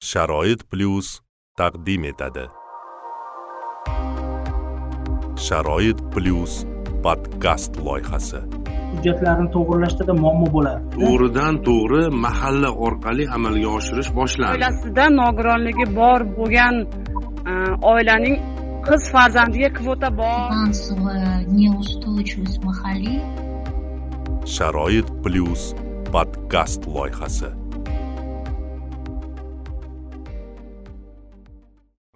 sharoit plyus taqdim etadi. Sharoit plyus podkast loyihasi. Hujjatlarni to'g'irlashda muammo bo'ladi. To'g'ridan to'g'ri mahalla orqali amalga oshirish boshlandi. Oilasida nogironligi bor bo'lgan e, oilaning qiz farzandiga kvota bor. Финансовая неустойчивость в махале sharoit plyus podkast loyihasi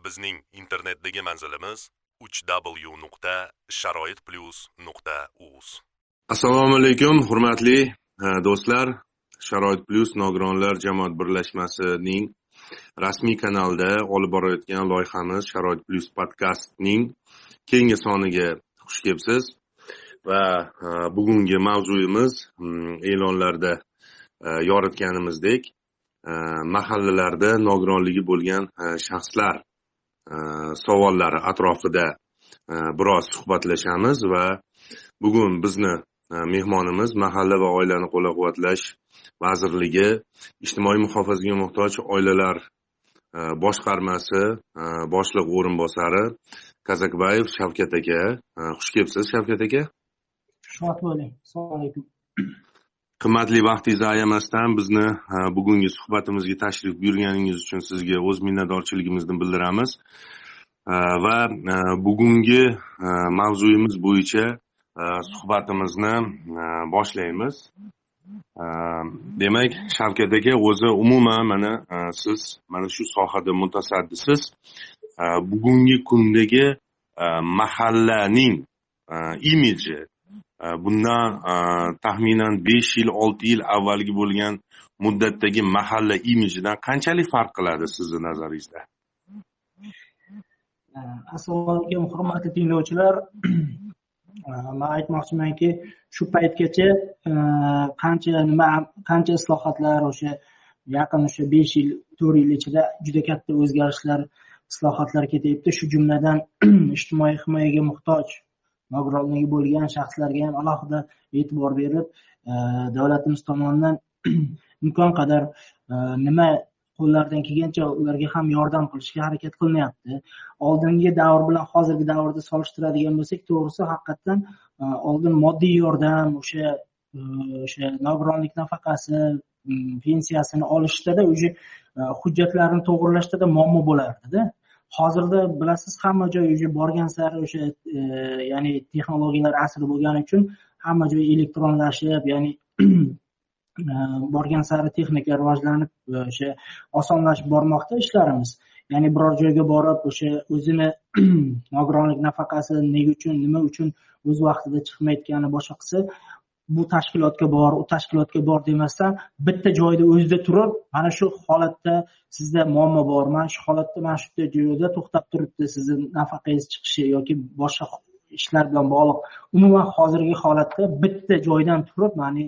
bizning internetdagi manzilimiz www.sharoitplus.uz. w nuqta sharoit plyus nuqta uz assalomu alaykum hurmatli e, do'stlar sharoit plyus nogironlar jamoat birlashmasining rasmiy kanalida olib borayotgan loyihamiz sharoit plyus podkastning keyingi soniga xush kelibsiz va e, bugungi mavzuyimiz mm, e'lonlarda e, yoritganimizdek mahallalarda nogironligi bo'lgan shaxslar Э, savollari atrofida э, biroz suhbatlashamiz va bugun bizni e, mehmonimiz mahalla va oilani qo'llab quvvatlash vazirligi ijtimoiy muhofazaga muhtoj oilalar e, boshqarmasi e, boshliq o'rinbosari kazakbayev shavkat aka. Xush kelibsiz shavkat aka? Xushvaqt bo'ling assalomu alaykum. Qimmatli vaqtingizni ayamasdan bizni bugungi suhbatimizga tashrif buyurganingiz uchun sizga o'z minnatdorchiligimizni bildiramiz. Va bugungi mavzuyimiz bo'yicha suhbatimizni boshlaymiz. Demak shavkat aka o'zi umuman mana siz mana shu sohada mutasaddisiz. Bugungi kundagi mahallaning imiji Э, bundan э, taxminan besh yil olti yil avvalgi bo'lgan muddatdagi mahalla imijidan qanchalik farq qiladi sizni nazaringizda? Э, Assalomu alaykum hurmatli tinglovchilar man aytmoqchimanki shu paytgacha qancha nima qancha islohotlar o'sha yaqin o'sha besh yil to'rt yil ichida juda katta o'zgarishlar islohotlar ketyapti shu jumladan ijtimoiy himoyaga muhtoj. Nogironligi bo'lgan shaxslarga ham alohida e'tibor berib e, davlatimiz tomonidan imkon qadar e, nima qo'llaridan kelgancha ularga ham yordam qilishga harakat qilinyapti. Oldingi davr bilan hozirgi davrni solishtiradigan bo'lsak to'g'risi haqiqatdan e, oldin moddiy yordam o'sha o'sha nogironlik nafaqasi pensiyasini olishdada уже hujjatlarni to'g'irlashdada muammo bo'lardida. Hozirda bilasiz hamma joy уже borgan sari o'sha e, ya'ni texnologiyalar asri bo'lgani uchun hamma joy elektronlashib ya'ni e, borgan sari texnika rivojlanib e, o'sha osonlashib bormoqda ishlarimiz. Ya'ni biror joyga borib o'sha o'zini nogironlik nafaqasi nega uchun nima uchun o'z vaqtida chiqmayotgani boshqa qilsa bu tashkilotga bor u tashkilotga bor demasdan bitta joyda o'zida turib mana shu holatda sizda muammo bor mana shu holatda mana shu joyda to'xtab turibdi sizni nafaqangiz chiqishi yoki boshqa ishlar bilan bog'liq. Umuman hozirgi holatda bitta joydan turib mani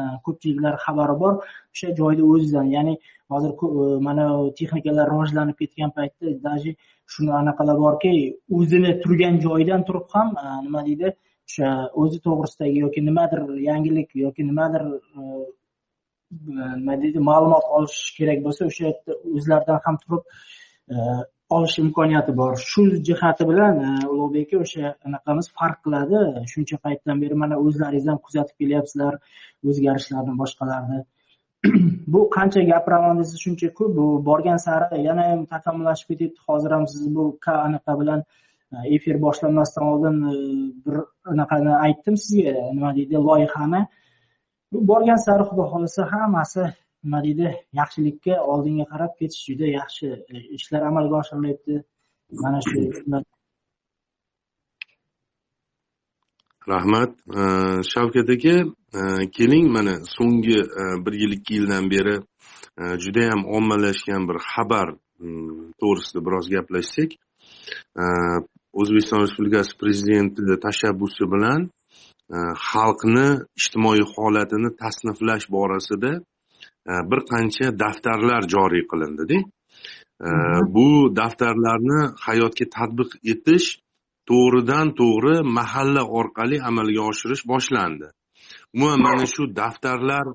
e, ko'pchiliklar xabari bor o'sha joyda o'zidan ya'ni hozir e, mana texnikalar rivojlanib ketgan paytda даже shuni anaqalar borki o'zini turgan joyidan turib ham e, nima deydi o'sha o'zi to'g'risidagi yoki nimadir yangilik yoki nimadir e, nima deydi ma'lumot olish kerak bo'lsa o'sha yerda o'zlaridan ham turib e, olish imkoniyati bor. Shu jihati bilan e, ulug'bek aka o'sha anaqamiz farq qiladi. Shuncha paytdan beri mana o'zlaringiz ham kuzatib kelyapsizlar o'zgarishlarni boshqalarni. Bu qancha gapiraman desa shuncha ko'p. Bu borgan sari yana ham takomillashib ketyapti hozir ham siz bu anaqa bilan efir boshlanmasdan oldin e, bir anaqani aytdim sizga. Nima deydi? Loyihani. Borgan sari xudo xohlasa hammasi nima deydi? Yaxshilikka oldinga qarab ketish juda yaxshi e, ishlar amalga oshirilyapti mana shu rahmat. E, Shavkat aka keling mana so'nggi bir yil ikki yildan beri judayam ommalashgan bir xabar mm, to'g'risida biroz gaplashsak. O'zbekiston respublikasi prezidenti tashabbusi bilan xalqni ijtimoiy holatini tasniflash borasida bir qancha daftarlar joriy qilindida. Bu daftarlarni hayotga tatbiq etish to'g'ridan to'g'ri mahalla orqali amalga oshirish boshlandi. Umuman mana shu daftarlar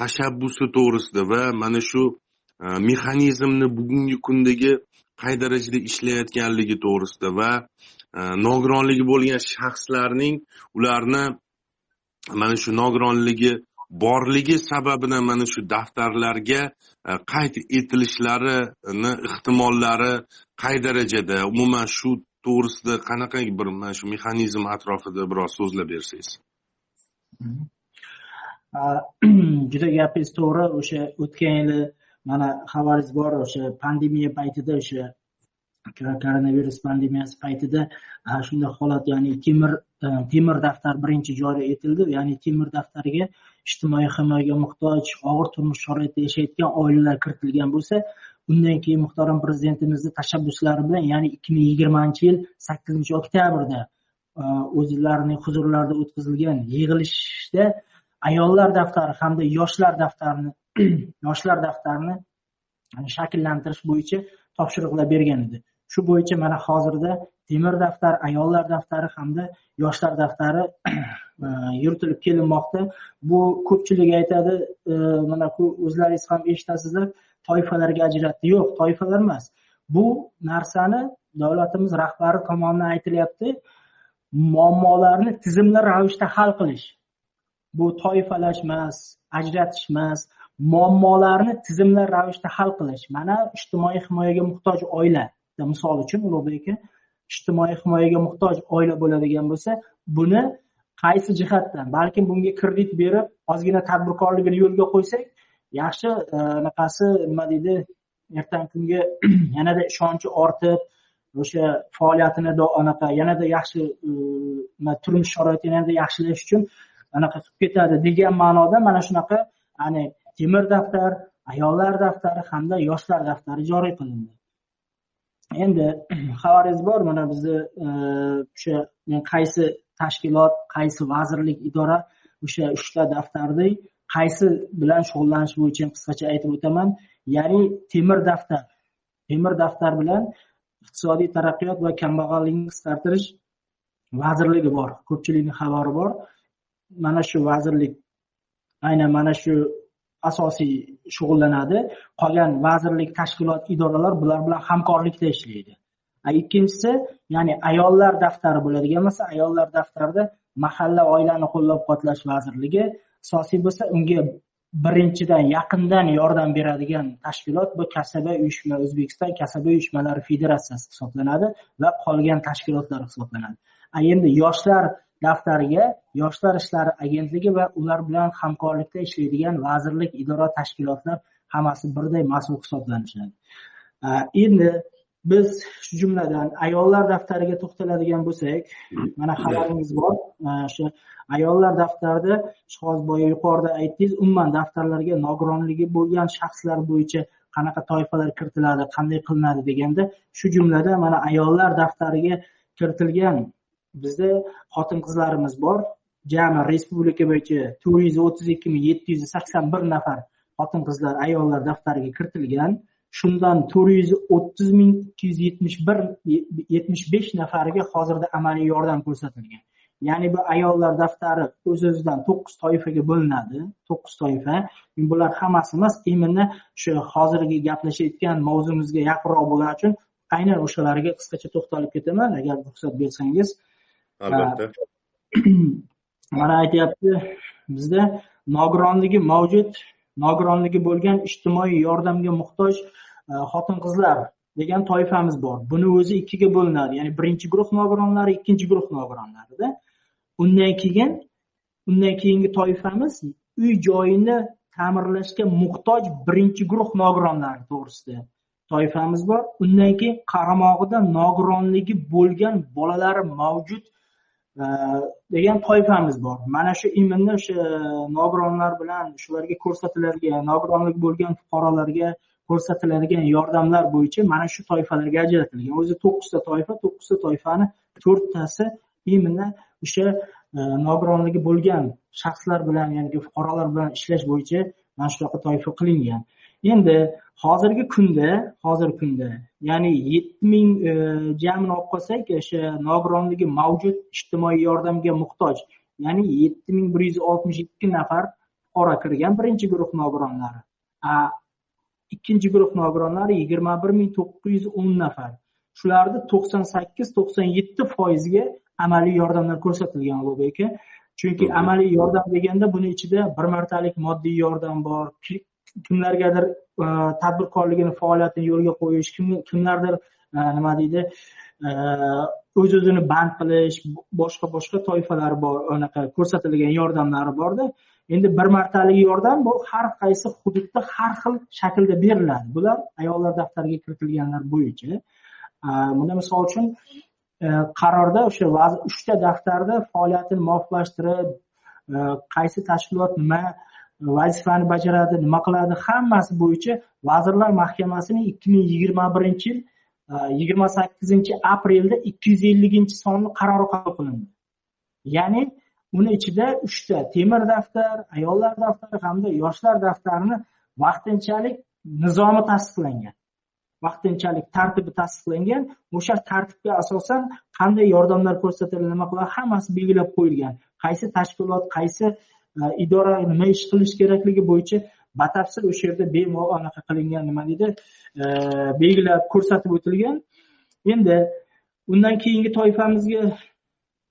tashabbusi to'g'risida va mana shu mexanizmni bugungi kundagi qay darajada ishlayotganligi to'g'risida va e, nogironligi bo'lgan shaxslarning ularni mana shu nogironligi borligi sababidan mana shu daftarlarga e, qayd etilishlarini ehtimollari qay darajada umuman shu to'g'risida qanaqa bir mana shu mexanizm atrofida biroz so'zlab bersangiz. Juda gapingiz to'g'ri. O'sha o'tgan yili mana xabaringiz bor o'sha pandemiya paytida o'sha koronavirus pandemiyasi paytida shunday holat ya'ni temir e, temir daftar birinchi joriy etildi. Ya'ni temir daftariga ijtimoiy himoyaga muhtoj og'ir turmush sharoitida yashayotgan oilalar kiritilgan bo'lsa undan keyin muhtaram prezidentimizni tashabbuslari bilan ya'ni ikki ming yigirmanchi yil sakkizinchi oktyabrda e, o'zlarining huzurlarida o'tkazilgan yig'ilishda ayollar daftari hamda yoshlar daftarini yoshlar daftarini shakllantirish bo'yicha topshiriqlar bergan edi. Shu bo'yicha mana hozirda temir daftar ayollar daftari hamda yoshlar daftari e, yuritilib kelinmoqda. Bu ko'pchilik aytadi e, mana o'zlaringiz ham eshitasizlar toifalarga ajratdi. Yo'q toifalar emas. Bu narsani davlatimiz rahbari tomonidan aytilyapti. Muammolarni tizimli ravishda hal qilish. Bu toifalash emas ajratish emas. Muammolarni tizimli ravishda hal qilish. Mana ijtimoiy himoyaga muhtoj oila. Misol uchun ulug'bek aka ijtimoiy himoyaga muhtoj oila bo'ladigan bo'lsa buni qaysi jihatdan balkim bunga kredit berib ozgina tadbirkorligini yo'lga qo'ysak yaxshi e, anaqasi nima deydi ertangi kunga yanada ishonchi ortib o'sha faoliyatini anaqa yanada yaxshi e, turmush sharoitini yanada yaxshilash uchun anaqa qilib ketadi degan ma'noda mana shunaqa ya'ni temir daftar ayollar daftari hamda yoshlar daftari joriy qilindi. Endi xabaringiz bor mana bizni e, o'sha qaysi tashkilot qaysi vazirlik idora o'sha uchta daftarni qaysi bilan shug'ullanish bo'yicha qisqacha aytib o'taman. Ya'ni temir daftar temir daftar bilan iqtisodiy taraqqiyot va kambag'allikni qisqartirish vazirligi bor ko'pchilikni xabari bor. Mana shu vazirlik aynan mana shu asosiy shug'ullanadi. Qolgan vazirlik tashkilot idoralar bular bilan hamkorlikda ishlaydi. Ikkinchisi ya'ni ayollar daftari bo'ladigan bo'lsa ayollar daftarida mahalla oilani qo'llab quvvatlash vazirligi asosiy bo'lsa unga birinchidan yaqindan yordam beradigan tashkilot bu kasaba uyushma o'zbekiston kasaba uyushmalari federatsiyasi hisoblanadi va qolgan tashkilotlar hisoblanadi. Endi yoshlar daftariga yoshlar ishlari agentligi va ular bilan hamkorlikda ishlaydigan vazirlik idora tashkilotlar hammasi birday mas'ul hisoblanishadi. Endi biz shu jumladan ayollar daftariga to'xtaladigan bo'lsak mana xabaringiz bor. O'sha ayollar daftarida hozir boya yuqorida aytdingiz umuman daftarlarga nogironligi bo'lgan shaxslar bo'yicha qanaqa toifalar kiritiladi qanday qilinadi deganda shu jumladan mana ayollar daftariga kiritilgan bizda xotin qizlarimiz bor. Jami respublika bo'yicha to'rt yuz o'ttiz ikki ming yetti yuz sakson bir nafar xotin qizlar ayollar daftariga kiritilgan. Shundan to'rt yuz o'ttiz ming ikki yuz yetmish bir yetmish besh nafariga hozirda amaliy yordam ko'rsatilgan. Ya'ni bu ayollar daftari o'z o'zidan to'qqiz toifaga bo'linadi. To'qqiz toifa. Bular hammasi emas именно shu hozirgi gaplashayotgan mavzumizga yaqinroq bo'lgani uchun aynan o'shalarga qisqacha to'xtalib ketaman. Agar ruxsat bersangiz albatta. Mana aytyapti bizda nogironligi mavjud nogironligi bo'lgan ijtimoiy yordamga muhtoj e, xotin qizlar degan toifamiz bor. Buni o'zi ikkiga bo'linadi. Ya'ni birinchi guruh nogironlari ikkinchi guruh nogironlarida. Undan keyin undan keyingi toifamiz uy joyini ta'mirlashga muhtoj birinchi guruh nogironlari to'g'risida toifamiz bor. Undan keyin qaramog'ida nogironligi bo'lgan bolalari mavjud degan toifamiz bor. Mana shu именно o'sha e, nogironlar bilan shularga ko'rsatiladigan nogironlik bo'lgan fuqarolarga ko'rsatiladigan yordamlar bo'yicha mana shu toifalarga ajratilgan. O'zi to'qqizta toifa to'qqizta toifani to'rttasi именно o'sha e, nogironligi bo'lgan shaxslar bilan ya'ni fuqarolar bilan ishlash bo'yicha mana shunaqa toifa qilingan. Endi hozirgi kunda hozirgi kunda ya'ni yetti ming e, jamini olib qolsak o'sha nogironligi mavjud ijtimoiy yordamga muhtoj. Ya'ni yetti ming bir yuz oltmish ikki nafar fuqaro kirgan birinchi guruh nogironlari. Ikkinchi guruh nogironlari yigirma bir ming to'qqiz yuz o'n nafar. Shularni to'qson sakkiz to'qson yetti foiziga amaliy yordamlar ko'rsatilgan ulug'bek aka chunki amaliy yordam deganda buni ichida bir martalik moddiy yordam bor kimlargadir e, tadbirkorligini faoliyatini yo'lga qo'yish kimlardir e, nima deydi e, o'z o'zini band qilish boshqa boshqa toifalar bor anaqa ko'rsatilgan yordamlari borda. Endi bir martalik yordam bu har qaysi hududda har xil shaklda beriladi. Bular ayollar daftariga kiritilganlar bo'yicha. Bunda misol uchun qarorda o'sha uchta daftarda faoliyatini muvofiqlashtirib qaysi tashkilot nima vazifani bajaradi nima qiladi? Hammasi bo'yicha vazirlar mahkamasining ikki ming yigirma birinchi yil e, yigirma sakkizinchi aprelda ikki yuz elliginchi sonli qarori qabul qilindi. Ya'ni uni ichida uchta temir daftar ayollar daftari hamda yoshlar daftarini vaqtinchalik nizomi tasdiqlangan. Vaqtinchalik tartibi tasdiqlangan. O'sha tartibga asosan qanday yordamlar ko'rsatiladi nima qiladi? Hammasi belgilab qo'yilgan. Qaysi tashkilot qaysi E, idora nima ish qilish kerakligi bo'yicha batafsil o'sha yerda bemalol anaqa qilingan nima deydi e, belgilab ko'rsatib o'tilgan. Endi undan keyingi toifamizga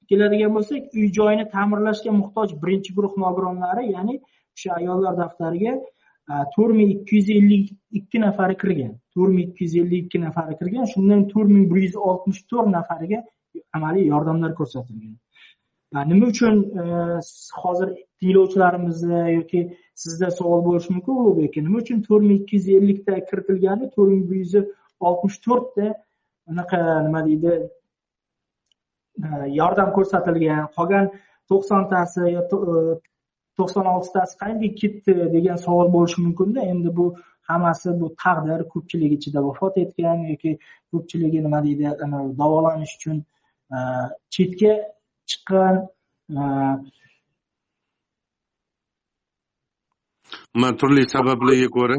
keladigan bo'lsak uy joyini ta'mirlashga muhtoj birinchi guruh nogironlari ya'ni o'sha ayollar daftariga e, to'rt ming ikki yuz ellik ikki nafari kirgan. To'rt ming ikki yuz ellik ikki nafari kirgan shundan to'rt ming bir yuz oltmish to'rt nafariga amaliy yordamlar ko'rsatilgan. Nima uchun e, hozir tinglovchilarimizda yoki sizda savol bo'lishi mumkin ulug'bek aka nima uchun to'rt ming ikki yuz ellikta kiritilgani to'rt ming bir yuz oltmish to'rtta anaqa nima deydi e, yordam ko'rsatilgan qolgan to'qsontasi yo e, to'qson oltitasi qayerga ketdi degan savol bo'lishi mumkinda. Endi bu hammasi bu taqdir ko'pchilik ichida vafot etgan yoki ko'pchiligi nima deydi davolanish uchun chetga chiqqan man turli sabablarga ko'ra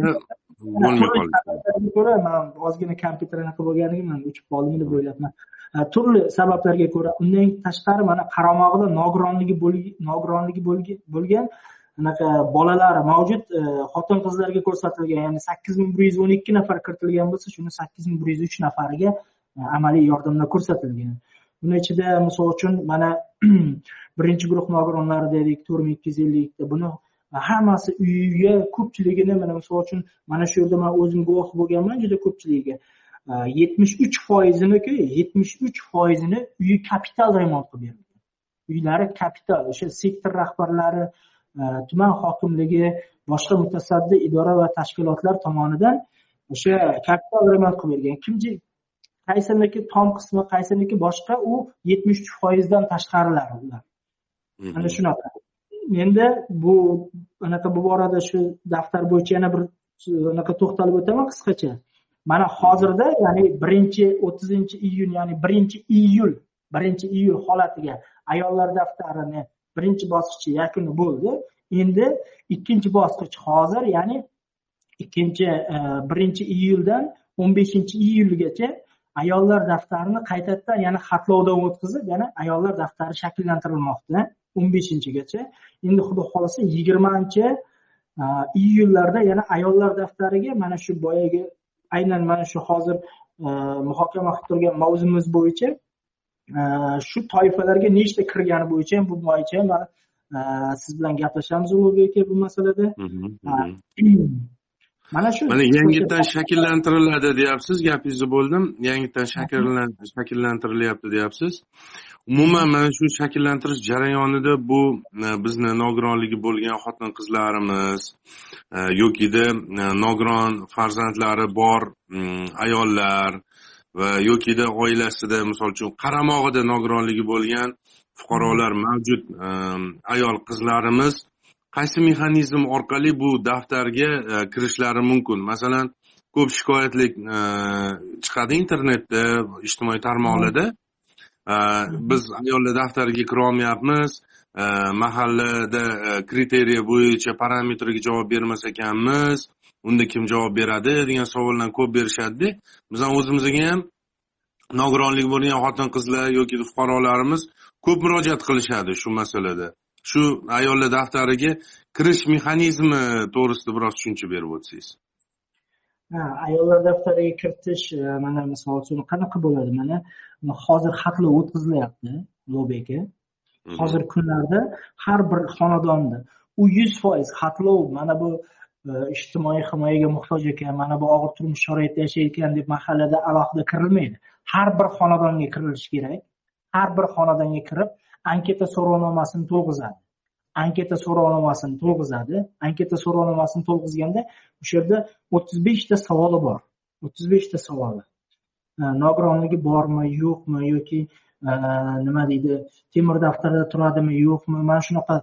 bo'lmay qoldi ko'ra man ozgina kompyuter anaqa bo'lganiga man uchib qoldim deb o'ylabman turli sabablarga ko'ra undan tashqari mana qaramog'ida nogironligi nogironligi bo'lgan anaqa bolalari mavjud xotin qizlarga ko'rsatilgan ya'ni sakkiz ming bir yuz o'n ikki nafar kiritilgan bo'lsa shuni sakkiz ming bir yuz uch nafariga amaliy yordamlar ko'rsatilgan buni ichida misol uchun mana birinchi guruh nogironlari dedik to'rt ming ikki yuz ellikta buni hammasi uyiga ko'pchiligini mana misol uchun mana shu yerda man o'zim guvoh bo'lganman juda ko'pchiligiga yetmish uch foiziniki yetmish uch foizini uyi kapital remont qilib berilgan uylari kapital o'sha sektor rahbarlari tuman hokimligi boshqa mutasaddi idora va tashkilotlar tomonidan o'sha kapital remont qilib bergan. Kim qaysiniki tom qismi qaysiniki boshqa u yetmish uch foizdan tashqarilari ular. Ana shunaqa. Endi bu anaqa bu borada shu daftar bo'yicha yana bir anaqa to'xtalib o'taman qisqacha. Mana hozirda ya'ni birinchi o'ttizinchi iyun ya'ni birinchi iyul birinchi iyul holatiga ayollar daftarini birinchi bosqichi yakuni bo'ldi. Endi ikkinchi bosqich hozir ya'ni ikkinchi e, birinchi iyuldan o'n beshinchi iyulgacha ayollar daftarini qaytadan yana xatlovdan o'tkazib yana ayollar daftari shakllantirilmoqda o'n beshinchigacha. Endi xudo xohlasa yigirmanchi iyullarda yana ayollar daftariga mana shu boyagi aynan mana shu hozir muhokama qilib turgan mavzumiz bo'yicha shu toifalarga nechta kirgani bo'yicha bu bo'yicha siz bilan gaplashamiz ulug'bek aka bu masalada mana shu mana yangitdan shakllantiriladi deyapsiz gapingizni bo'ldim. Yangitdan shakllantirilyapti deyapsiz. Umuman mana shu shakllantirish jarayonida bu e, bizni nogironligi bo'lgan xotin qizlarimiz e, yokida e, nogiron farzandlari bor ayollar va yokida oilasida misol uchun qaramog'ida nogironligi bo'lgan fuqarolar mavjud ayol qizlarimiz qaysi mexanizm orqali bu daftarga e, kirishlari mumkin? Masalan ko'p shikoyatlik e, chiqadi internetda ijtimoiy tarmoqlarda. E, biz ayollar daftariga kirolmayapmiz mahallada kriteriya bo'yicha parametrga javob bermas ekanmiz. Unda kim javob beradi degan savollarni ko'p berishadida bizani o'zimizga ham nogironligi bo'lgan xotin qizlar yoki fuqarolarimiz ko'p murojaat qilishadi shu masalada shu ayollar daftariga kirish mexanizmi to'g'risida biroz tushuncha berib o'tsangiz. Ha ayollar daftariga kiritish e, mana misol uchun qanaqa bo'ladi mana? Hozir xatlov o'tkazilyapti ulug'bek aka hozirgi kunlarda har bir xonadonda u yuz foiz xatlov mana bu e, ijtimoiy himoyaga muhtoj ekan mana bu og'ir turmush sharoitida yashayotgan deb mahallada alohida kirilmaydi. Har bir xonadonga kirilishi kerak. Har bir xonadonga kirib anketa so'rovnomasini to'lg'izadi. Anketa so'rovnomasini to'lg'izadi. Anketa so'rovnomasini to'lg'izganda o'sha yerda o'ttiz beshta savoli bor. O'ttiz beshta savoli. E, nogironligi bormi yo'qmi yoki e, nima deydi temir daftarda turadimi yo'qmi? Mana shunaqa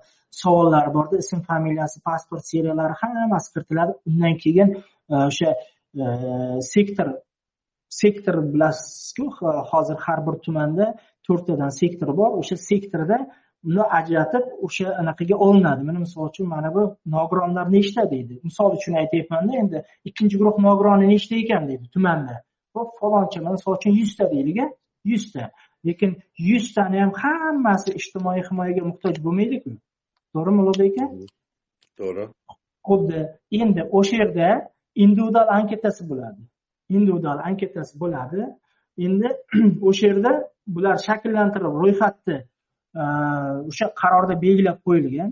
savollar borda ism familiyasi pasport seriyalari hammasi kiritiladi. Undan keyin e, o'sha sektor sektor bilasizku hozir har bir tumanda to'rttadan sektor bor o'sha sektorda uni ajratib o'sha anaqaga olinadi. Mana misol uchun mana bu nogironlar nechta deydi? Misol uchun aytyapmanda endi ikkinchi guruh nogironi nechta ekan deydi tumanda. Hop faloncha misol uchun yuzta deylik a yuzta. Lekin yuztani ham hammasi ijtimoiy himoyaga muhtoj bo'lmaydiku. To'g'rimi ulug'bek aka? To'g'ri. Xuddi endi o'sha yerda individual anketasi bo'ladi. Individual anketasi bo'ladi. Endi o'sha yerda bular shakllantirib ro'yxatni e, o'sha qarorda belgilab qo'yilgan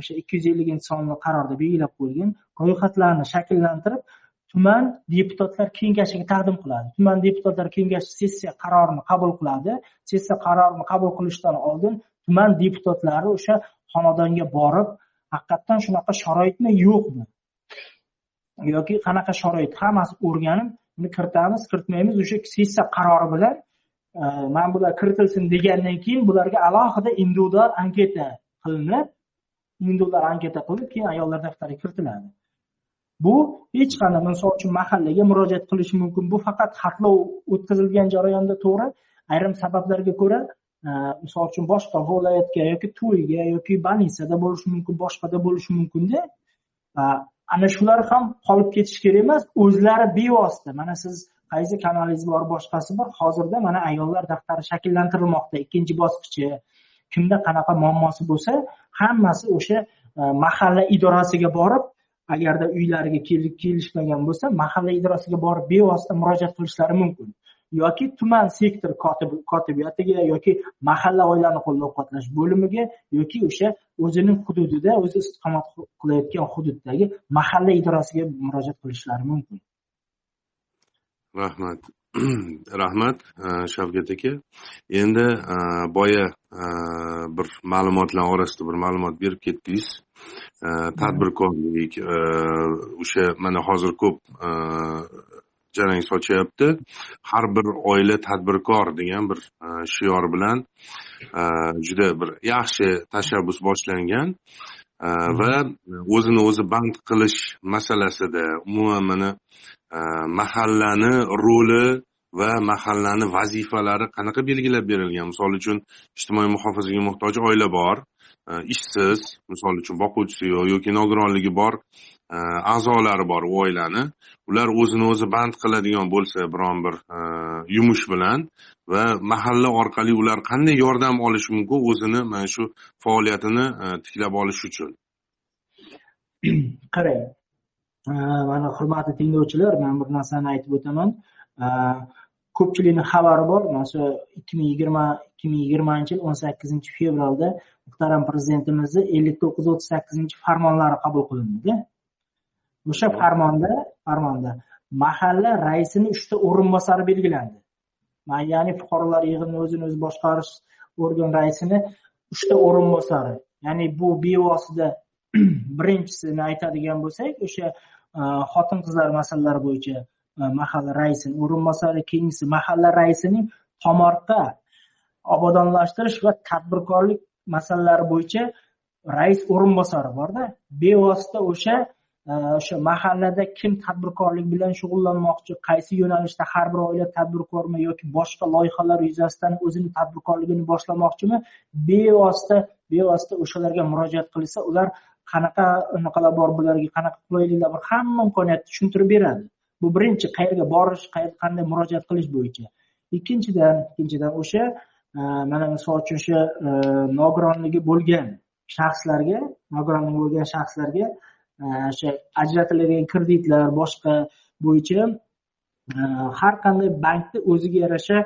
o'sha ikki yuz elliginchi sonli qarorda belgilab qo'yilgan ro'yxatlarni shakllantirib tuman deputatlar kengashiga taqdim qiladi. Tuman deputatlar kengashi sessiya qarorini qabul qiladi. Sessiya qarorini qabul qilishdan oldin tuman deputatlari o'sha xonadonga borib haqiqatdan shunaqa sharoitmi yo'qmi? Yoki qanaqa sharoit? Hammasi o'rganib uni kiritamiz kiritmaymiz o'sha sessiya qarori bilan Э, mana bular kiritilsin degandan keyin bularga alohida individual anketa qilinib individual anketa qilinib keyin ayollar daftariga kiritiladi. Bu hech qanday misol uchun mahallaga murojaat qilish mumkin. Bu faqat xatlov o'tkazilgan jarayonda to'g'ri. Ayrim sabablarga ko'ra e, misol uchun boshqa viloyatga yoki to'yga yoki больницада bo'lishi mumkin boshqada bo'lishi mumkinda ana shular ham qolib ketishi kerak emas o'zlari bevosita. Mana siz qaysi kanalingiz bor boshqasi bor. Hozirda mana ayollar daftari shakllantirilmoqda. Ikkinchi bosqichi kimda qanaqa muammosi bo'lsa hammasi o'sha e, mahalla idorasiga borib agarda uylariga kelishmagan bo'lsa mahalla idorasiga borib bevosita murojaat qilishlari mumkin. Yoki tuman sektor kotibiyatiga yoki mahalla oilani qo'llab quvvatlash bo'limiga yoki o'sha o'zining hududida o'zi istiqomat qilayotgan hududdagi mahalla idorasiga murojaat qilishlari mumkin. Rahmat. Rahmat shavkat aka. Endi boya bir ma'lumotlar orasida bir ma'lumot berib ketdingiz. Tadbirkorlik o'sha mana hozir ko'p jarang sochyapti. Har bir oila tadbirkor degan bir shior bilan juda bir yaxshi tashabbus boshlangan. Va o'zini o'zi band qilish masalasida umuman mana Э, mahallani roli va mahallani vazifalari qanaqa belgilab berilgan? Misol uchun ijtimoiy muhofazaga muhtoj oila bor e, ishsiz misol uchun boquvchisi yo'q yoki nogironligi bor e, a'zolari bor u oilani. Ular o'zini o'zi band qiladigan bo'lsa biron bir e, yumush bilan va mahalla orqali ular qanday yordam olishi mumkin o'zini mana shu faoliyatini tiklab olish uchun? Qarang mana hurmatli tinglovchilar man bir narsani aytib o'taman. Ko'pchilikni xabari bor mana shu ikki ming yigirma ikki ming yigirmanchi yil o'n sakkizinchi fevralda muhtaram prezidentimizni ellik to'qqiz o'ttiz sakkizinchi farmonlari qabul qilindida. O'sha farmonda farmonda mahalla raisini uchta o'rinbosari belgilandi. Ya'ni fuqarolar yig'inini o'zini o'zi boshqarish organ raisini uchta o'rinbosari. Ya'ni bu bevosita birinchisini aytadigan bo'lsak o'sha e, xotin qizlar masalalari bo'yicha e, mahalla raisini o'rinbosari keyingisi mahalla raisining tomorqa obodonlashtirish va tadbirkorlik masalalari bo'yicha rais o'rinbosari borda. Bevosita o'sha e, o'sha mahallada kim tadbirkorlik bilan shug'ullanmoqchi qaysi yo'nalishda har bir oila tadbirkormi yoki boshqa loyihalar yuzasidan o'zini tadbirkorligini boshlamoqchimi? Bevosita bevosita o'shalarga murojaat qilsa ular qanaqa nimalar bor bularga qanaqa qulayliklar bor hamma imkoniyatni tushuntirib beradi. Bu birinchi qayerga borish qanday murojaat qilish bo'yicha. Ikkinchidan ikkinchidan o'sha e, mana misol uchun o'sha e, nogironligi bo'lgan shaxslarga nogironligi bo'lgan shaxslarga e, o'sha ajratiladigan kreditlar boshqa bo'yicha har qanday bankni o'ziga yarasha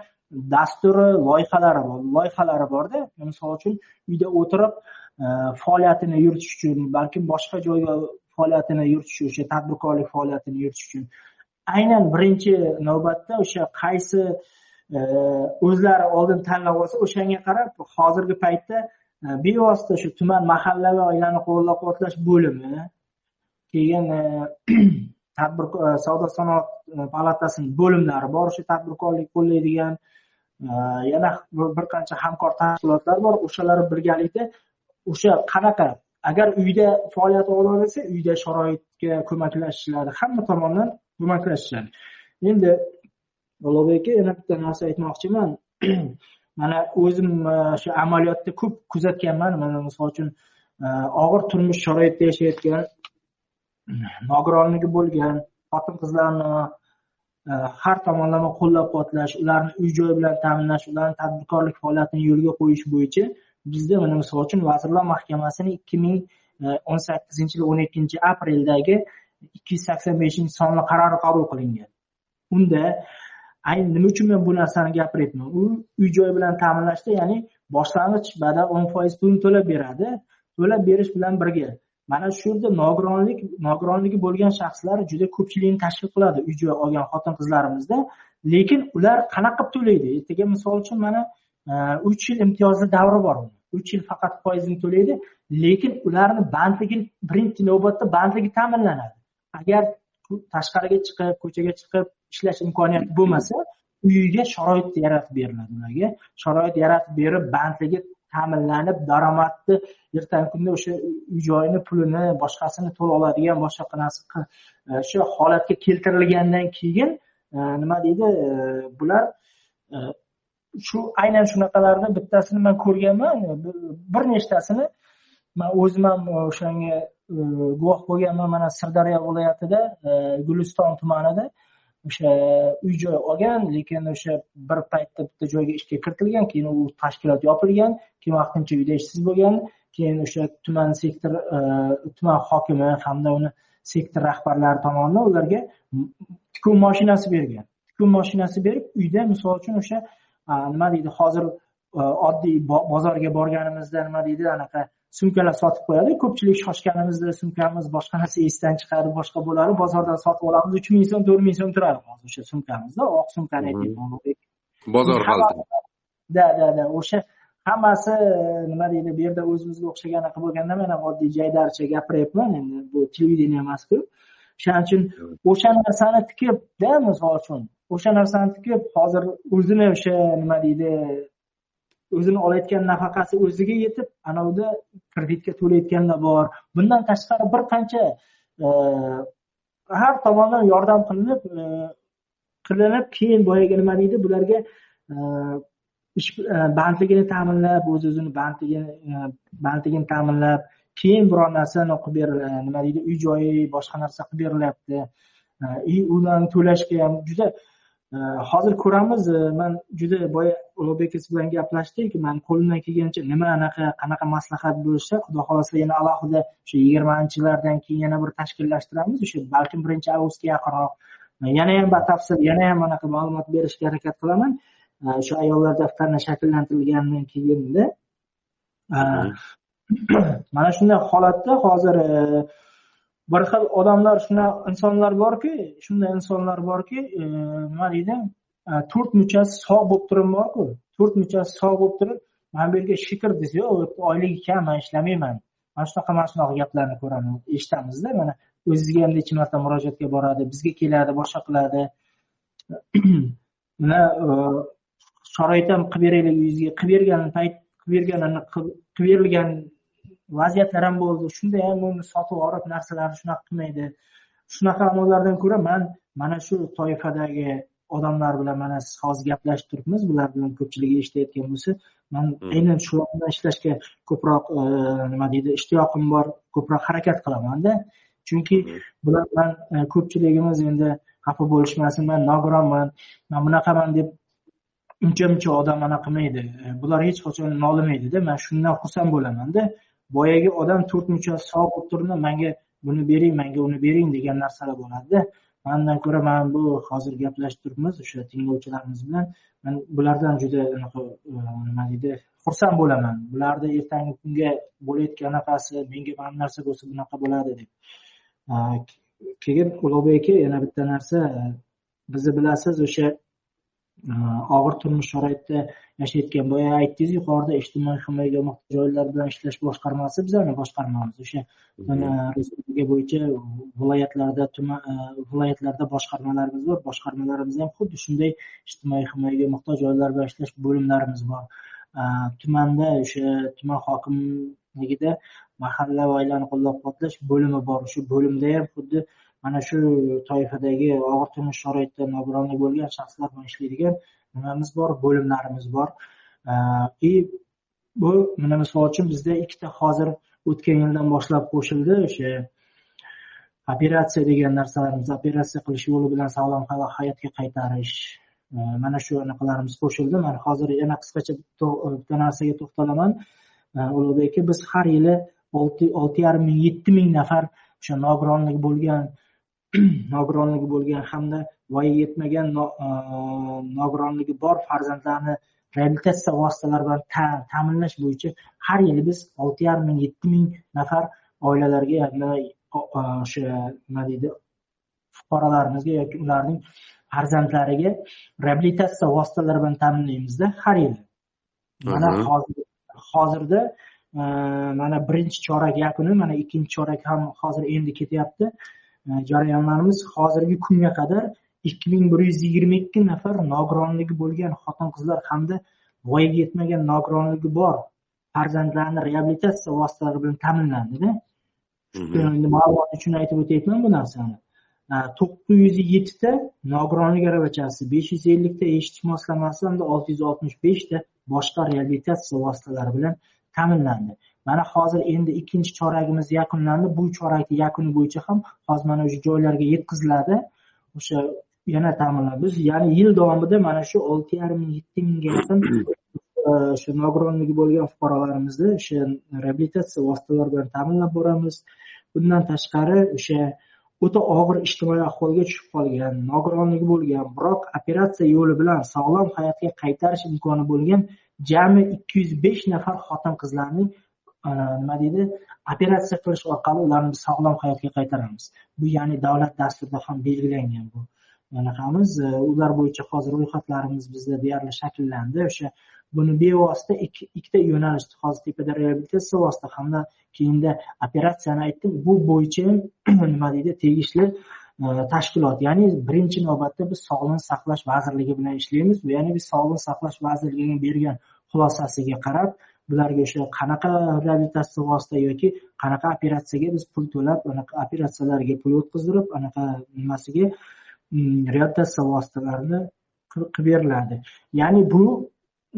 dasturi loyihalari bor loyihalari borda. Misol uchun uyda o'tirib Э, faoliyatini yuritish uchun balkim boshqa joyga faoliyatini yuritish o'sha tadbirkorlik faoliyatini yuritish uchun. Aynan birinchi navbatda o'sha qaysi e, o'zlari oldin tanlab olsa o'shanga qarab hozirgi paytda e, bevosita shu tuman mahalla va oilani qo'llab quvvatlash bo'limi keyin e, tadbirkor savdo sanoat palatasini bo'limlari bor o'sha tadbirkorlik qo'llaydigan yana bir qancha hamkor tashkilotlar bor o'shalar birgalikda o'sha qanaqa agar uyda faoliyat olib borilsa uyda sharoitga ko'maklashishlari hamma tomondan ko'maklashishadi. Endi ulug'bek aka yana bitta narsa aytmoqchiman. Mana o'zim e, shu amaliyotda ko'p kuzatganman. Mana misol uchun e, og'ir turmush sharoitida yashayotgan nogironligi bo'lgan xotin qizlarni e, har tomonlama qo'llab quvvatlash ularni uy joy bilan ta'minlash ularni tadbirkorlik faoliyatini yo'lga qo'yish bo'yicha bizda mana misol uchun vazirlar mahkamasini ikki ming e, o'n sakkizinchi yil o'n ikkinchi apreldagi ikki yuz sakson beshinchi sonli qarori qabul qilingan. Unda ayni nima uchun men bu narsani gapiryapman u uy joy bilan ta'minlashda ya'ni boshlang'ich badal o'n foiz pulni to'lab beradi to'lab berish bilan birga. Mana shu yerda nogironlik nogironligi bo'lgan shaxslar juda ko'pchilikni tashkil qiladi uy joy olgan xotin qizlarimizda lekin ular qanaqa qilib to'laydi? Ertaga misol uchun mana uch yil imtiyozli davri bor uch yil faqat foizini to'laydi lekin ularni bandligi birinchi navbatda bandligi ta'minlanadi. Agar tashqariga chiqib ko'chaga chiqib ishlash imkoniyati bo'lmasa uyiga sharoit yaratib beriladi ularga. Sharoit yaratib berib bandligi ta'minlanib daromadni ertangi kunda o'sha uy joyini pulini boshqasini to'la oladigan boshqa narsa e, shu holatga keltirilgandan keyin e, nima deydi e, bular shu aynan shunaqalarni bittasini man ko'rganman e, bir nechtasini man o'zim ham e, o'shanga e, guvoh bo'lganman mana sirdaryo viloyatida guliston tumanida. O'sha uy joy olgan lekin o'sha bir paytda bitta joyga ishga kiritilgan keyin u tashkilot yopilgan keyin vaqtincha uyda ishsiz bo'lgan keyin o'sha tuman sektor tuman hokimi hamda uni sektor rahbarlari tomonidan ularga tikuv mashinasi bergan. Tikuv mashinasi berib uyda misol uchun o'sha nima deydi hozir e, oddiy bozorga borganimizda nima deydi anaqa sumkalar sotib qo'yadi ko'pchilik shoshganimizda sumkamiz boshqa narsa esdan chiqadi boshqa bo'ladi bozordan sotib olamiz uch ming so'm to'rt ming so'm turadi hozir o'sha sumkamizda oq sumkani aytyapman bozor да да да o'sha hammasi nima deydi bu yerda o'zimizga o'xshagan anaqa bo'lganda men ham oddiy jaydarcha gapiryapman endi bu televideniya emasku. O'shaning uchun o'sha narsani tikibda misol uchun o'sha narsani tikib hozir o'zini o'sha nima deydi o'zini olayotgan nafaqasi o'ziga yetib anavida kreditga to'layotganlar bor. Bundan tashqari bir qancha e, har tomondan yordam qilinib e, qilinib keyin boyagi nima deydi bularga e, ish bandligini ta'minlab o'z o'zini bandligini bandligini ta'minlab keyin biror narsani qilib beriladi nima deydi uy joyi boshqa narsa qilib berilyapti. И ularni to'lashga ham juda hozir ko'ramiz man juda boya ulug'bek aka bilan gaplashdik. Man qo'limdan kelgancha nima anaqa qanaqa maslahat bo'lsa xudo xohlasa yana alohida o'sha yigirmanchi yillardan keyin yana bir tashkillashtiramiz. O'sha balkim birinchi avgustga yaqinroq. Yana ham batafsil yana ham anaqa ma'lumot berishga harakat qilaman. O'sha ayollar daftarini shakllantirilgandan keyinda mana shunday holatda hozir bir xil odamlar shunaqa insonlar borki shunday insonlar borki e, nima deydi e, to'rt muchasi sog' bo'lib turib borku. To'rt muchasi sog' bo'lib turib mana bu yerga shikr desa oyligi kam man ishlamayman. Mana shunaqa mana shunaqa gaplarni ko'raman eshitamizda mana o'zizga ham necha marta murojaatga boradi bizga keladi boshqa qiladi. Mana e, sharoit ham qilib beraylik uyingizga qilib bergan payt qilib berganini qilib berilgan vaziyatlar ham bo'ldi. Shunda ham uni sotib yuborib narsalarni shunaqa qilmaydi. Shunaqa amallardan ko'ra man mana shu toifadagi odamlar bilan mana siz hozir gaplashib turibmiz bular bilan ko'pchiligi eshitayotgan bo'lsa man hmm. aynan shu bilan ishlashga ko'proq e, nima deydi ishtiyoqim bor ko'proq harakat qilamanda chunki hmm. bular bilan e, ko'pchiligimiz endi xafa bo'lishmasin man nogironman man bunaqaman deb uncha muncha odam anaqa qilmaydi. E, bular hech qachon nolimaydida man shundan xursand bo'lamanda boyagi odam to'rt muchasi sog' bo'lib manga buni bering manga uni bering degan narsalar bo'ladida mandan ko'ra man bu hozir gaplashib turibmiz o'sha tinglovchilarimiz bilan man bulardan juda anaqa e, nima deydi xursand bo'laman. Bularni ertangi kunga bo'layotgan anaqasi menga mana bu narsa bo'lsa bunaqa bo'ladi deb. E, Keyin ulug'bek aka yana bitta narsa e, bizni bilasiz o'sha og'ir turmush sharoitida yashayotgan boya aytdingiz yuqorida ijtimoiy himoyaga muhtoj oilalar bilan ishlash boshqarmasi bizani boshqarmamiz. O'sha mana respublika bo'yicha viloyatlarda tuman viloyatlarda boshqarmalarimiz bor. Boshqarmalarimiz ham xuddi shunday ijtimoiy himoyaga muhtoj oilalar bilan ishlash bo'limlarimiz bor. Tumanda o'sha tuman hokimligida mahalla va oilani qo'llab quvvatlash bo'limi bor. O'sha bo'limda ham xuddi mana shu toifadagi og'ir turmush sharoitida nogironligi bo'lgan shaxslar bilan ishlaydigan nimamiz bor? Bo'limlarimiz bor. И bu mana misol uchun bizda ikkita hozir o'tgan yildan boshlab qo'shildi o'sha operatsiya degan narsalarimiz. Operatsiya qilish yo'li bilan sog'lom hayotga qaytarish. Mana shu anaqalarimiz qo'shildi. Man hozir yana qisqacha bitta narsaga to'xtalaman. Ulug'bek aka biz har yili olti yarim ming yetti ming nafar o'sha nogironligi bo'lgan nogironligi bo'lgan hamda voyaga yetmagan e, nogironligi bor farzandlarni reabilitatsiya vositalari bilan ta'minlash bo'yicha har yili biz olti yarim ming yetti ming nafar oilalarga o'sha nima deydi fuqarolarimizga yoki ularning farzandlariga reabilitatsiya vositalari bilan ta'minlaymizda har yili. Mana hozir hozirda e, mana birinchi chorak yakuni mana ikkinchi chorak ham hozir endi ketyapti jarayonlarimiz hozirgi kunga qadar ikki ming bir yuz yigirma ikki nafar nogironligi bo'lgan xotin qizlar hamda voyaga yetmagan nogironligi bor farzandlarni reabilitatsiya vositalari bilan ta'minlandida. Ma'lumot uchun aytib o'tyapman bu narsani. To'qqiz yuz yettita nogironlik aravachasi besh yuz ellikta eshitish moslamasi hamda olti yuz oltmish beshta boshqa reabilitatsiya vositalari bilan ta'minlandi mana hozir endi ikkinchi choragimiz yakunlandi. Bu chorakni yakuni bo'yicha ham hozir mana shu joylarga yetkaziladi. O'sha yana ta'minlab biz ya'ni yil davomida mana shu olti yarim ming yetti mingga yaqin e, o'sha nogironligi bo'lgan fuqarolarimizni o'sha reabilitatsiya vositalari bilan ta'minlab boramiz. Bundan tashqari o'sha o'ta og'ir ijtimoiy ahvolga tushib qolgan nogironligi bo'lgan biroq operatsiya yo'li bilan sog'lom hayotga qaytarish imkoni bo'lgan jami ikki yuz besh nafar xotin qizlarning nima deydi? Operatsiya qilish orqali ularni sog'lom hayotga qaytaramiz. Bu ya'ni davlat dasturida ham belgilangan bu. Anaqamiz e, ular bo'yicha hozir ro'yxatlarimiz bizda deyarli shakllandi. O'sha buni bevosita ikkita yo'nalish hozir tepada reabilitatsiya vosita hamda keyinda operatsiyani aytdim. Bu bo'yicha nima deydi? Tegishli e, tashkilot ya'ni birinchi navbatda biz sog'liqni saqlash vazirligi bilan ishlaymiz. Ya'ni biz sog'liqni saqlash vazirligining bergan xulosasiga qarab bularga o'sha qanaqa reabilitatsiya vosita yoki qanaqa operatsiyaga biz pul to'lab anaqa operatsiyalarga pul o'tkazdirib anaqa nimasiga mm, reabilitatsiya vositalarini qilib beriladi. Ya'ni bu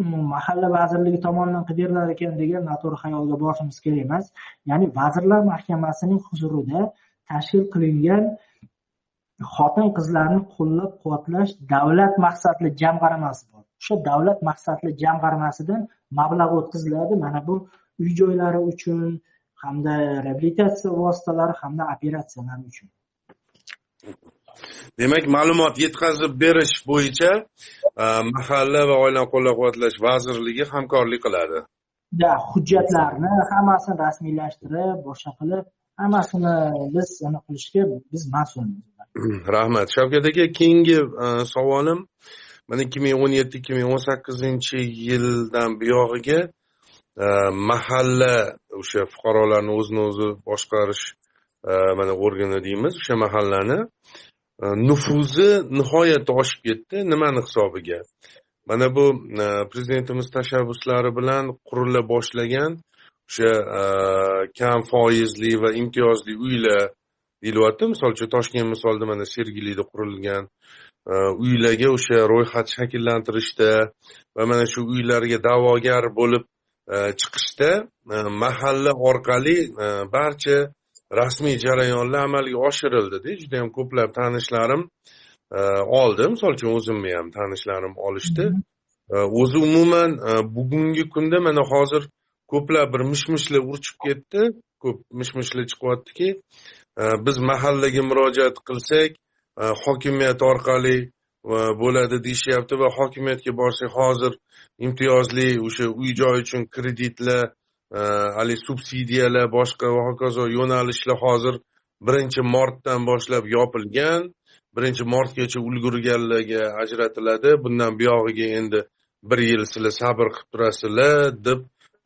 mm, mahalla vazirligi tomonidan qilib berilar ekan degan noto'g'ri xayolga borishimiz kerak emas. Ya'ni vazirlar mahkamasining huzurida tashkil qilingan xotin qizlarni qo'llab quvvatlash davlat maqsadli jamg'armasi bor. O'sha davlat maqsadli jamg'armasidan mablag' o'tkaziladi. Mana bu uy joylari uchun hamda reabilitatsiya vositalari hamda operatsiyalar uchun. Demak ma'lumot yetkazib berish bo'yicha e, mahalla va oilani qo'llab quvvatlash vazirligi hamkorlik qiladi. Да hujjatlarni hammasini rasmiylashtirib boshqa qilib hammasini biz qilishga biz mas'ulmiz. Rahmat. Shavkat aka keyingi e, savolim mana ikki ming o'n yetti ikki ming o'n sakkizinchi yildan buyog'iga e, mahalla o'sha fuqarolarni o'zini o'zi boshqarish e, mana organi deymiz o'sha mahallani e, nufuzi nihoyatda oshib ketdi nimani hisobiga. Mana bu prezidentimiz tashabbuslari bilan qurila boshlagan o'sha kam foizli va imtiyozli uylar deyilyapti misol uchun toshkent misolida mana sergelida qurilgan Э, uylarga o'sha ro'yxat shakllantirishda va mana shu uylarga da'vogar bo'lib e, chiqishda e, mahalla orqali e, barcha rasmiy jarayonlar amalga oshirildida judayam ko'plab tanishlarim oldi. Misol uchun o'zimni ham tanishlarim olishdi. O'zi umuman bugungi kunda mana hozir ko'plab bir mish mishlar urchib ketdi. Ko'p mish mishlar chiqyaptiki biz mahallaga murojaat qilsak E, hokimiyat orqali e, bo'ladi deyishyapti va hokimiyatga borsak hozir imtiyozli o'sha uy joy uchun kreditlar e, haligi subsidiyalar boshqa va hokazo yo'nalishlar hozir birinchi martdan boshlab yopilgan. Birinchi martgacha ulgurganlarga ajratiladi. Bundan buyog'iga endi bir yil sizlar sabr qilib turasizlar deb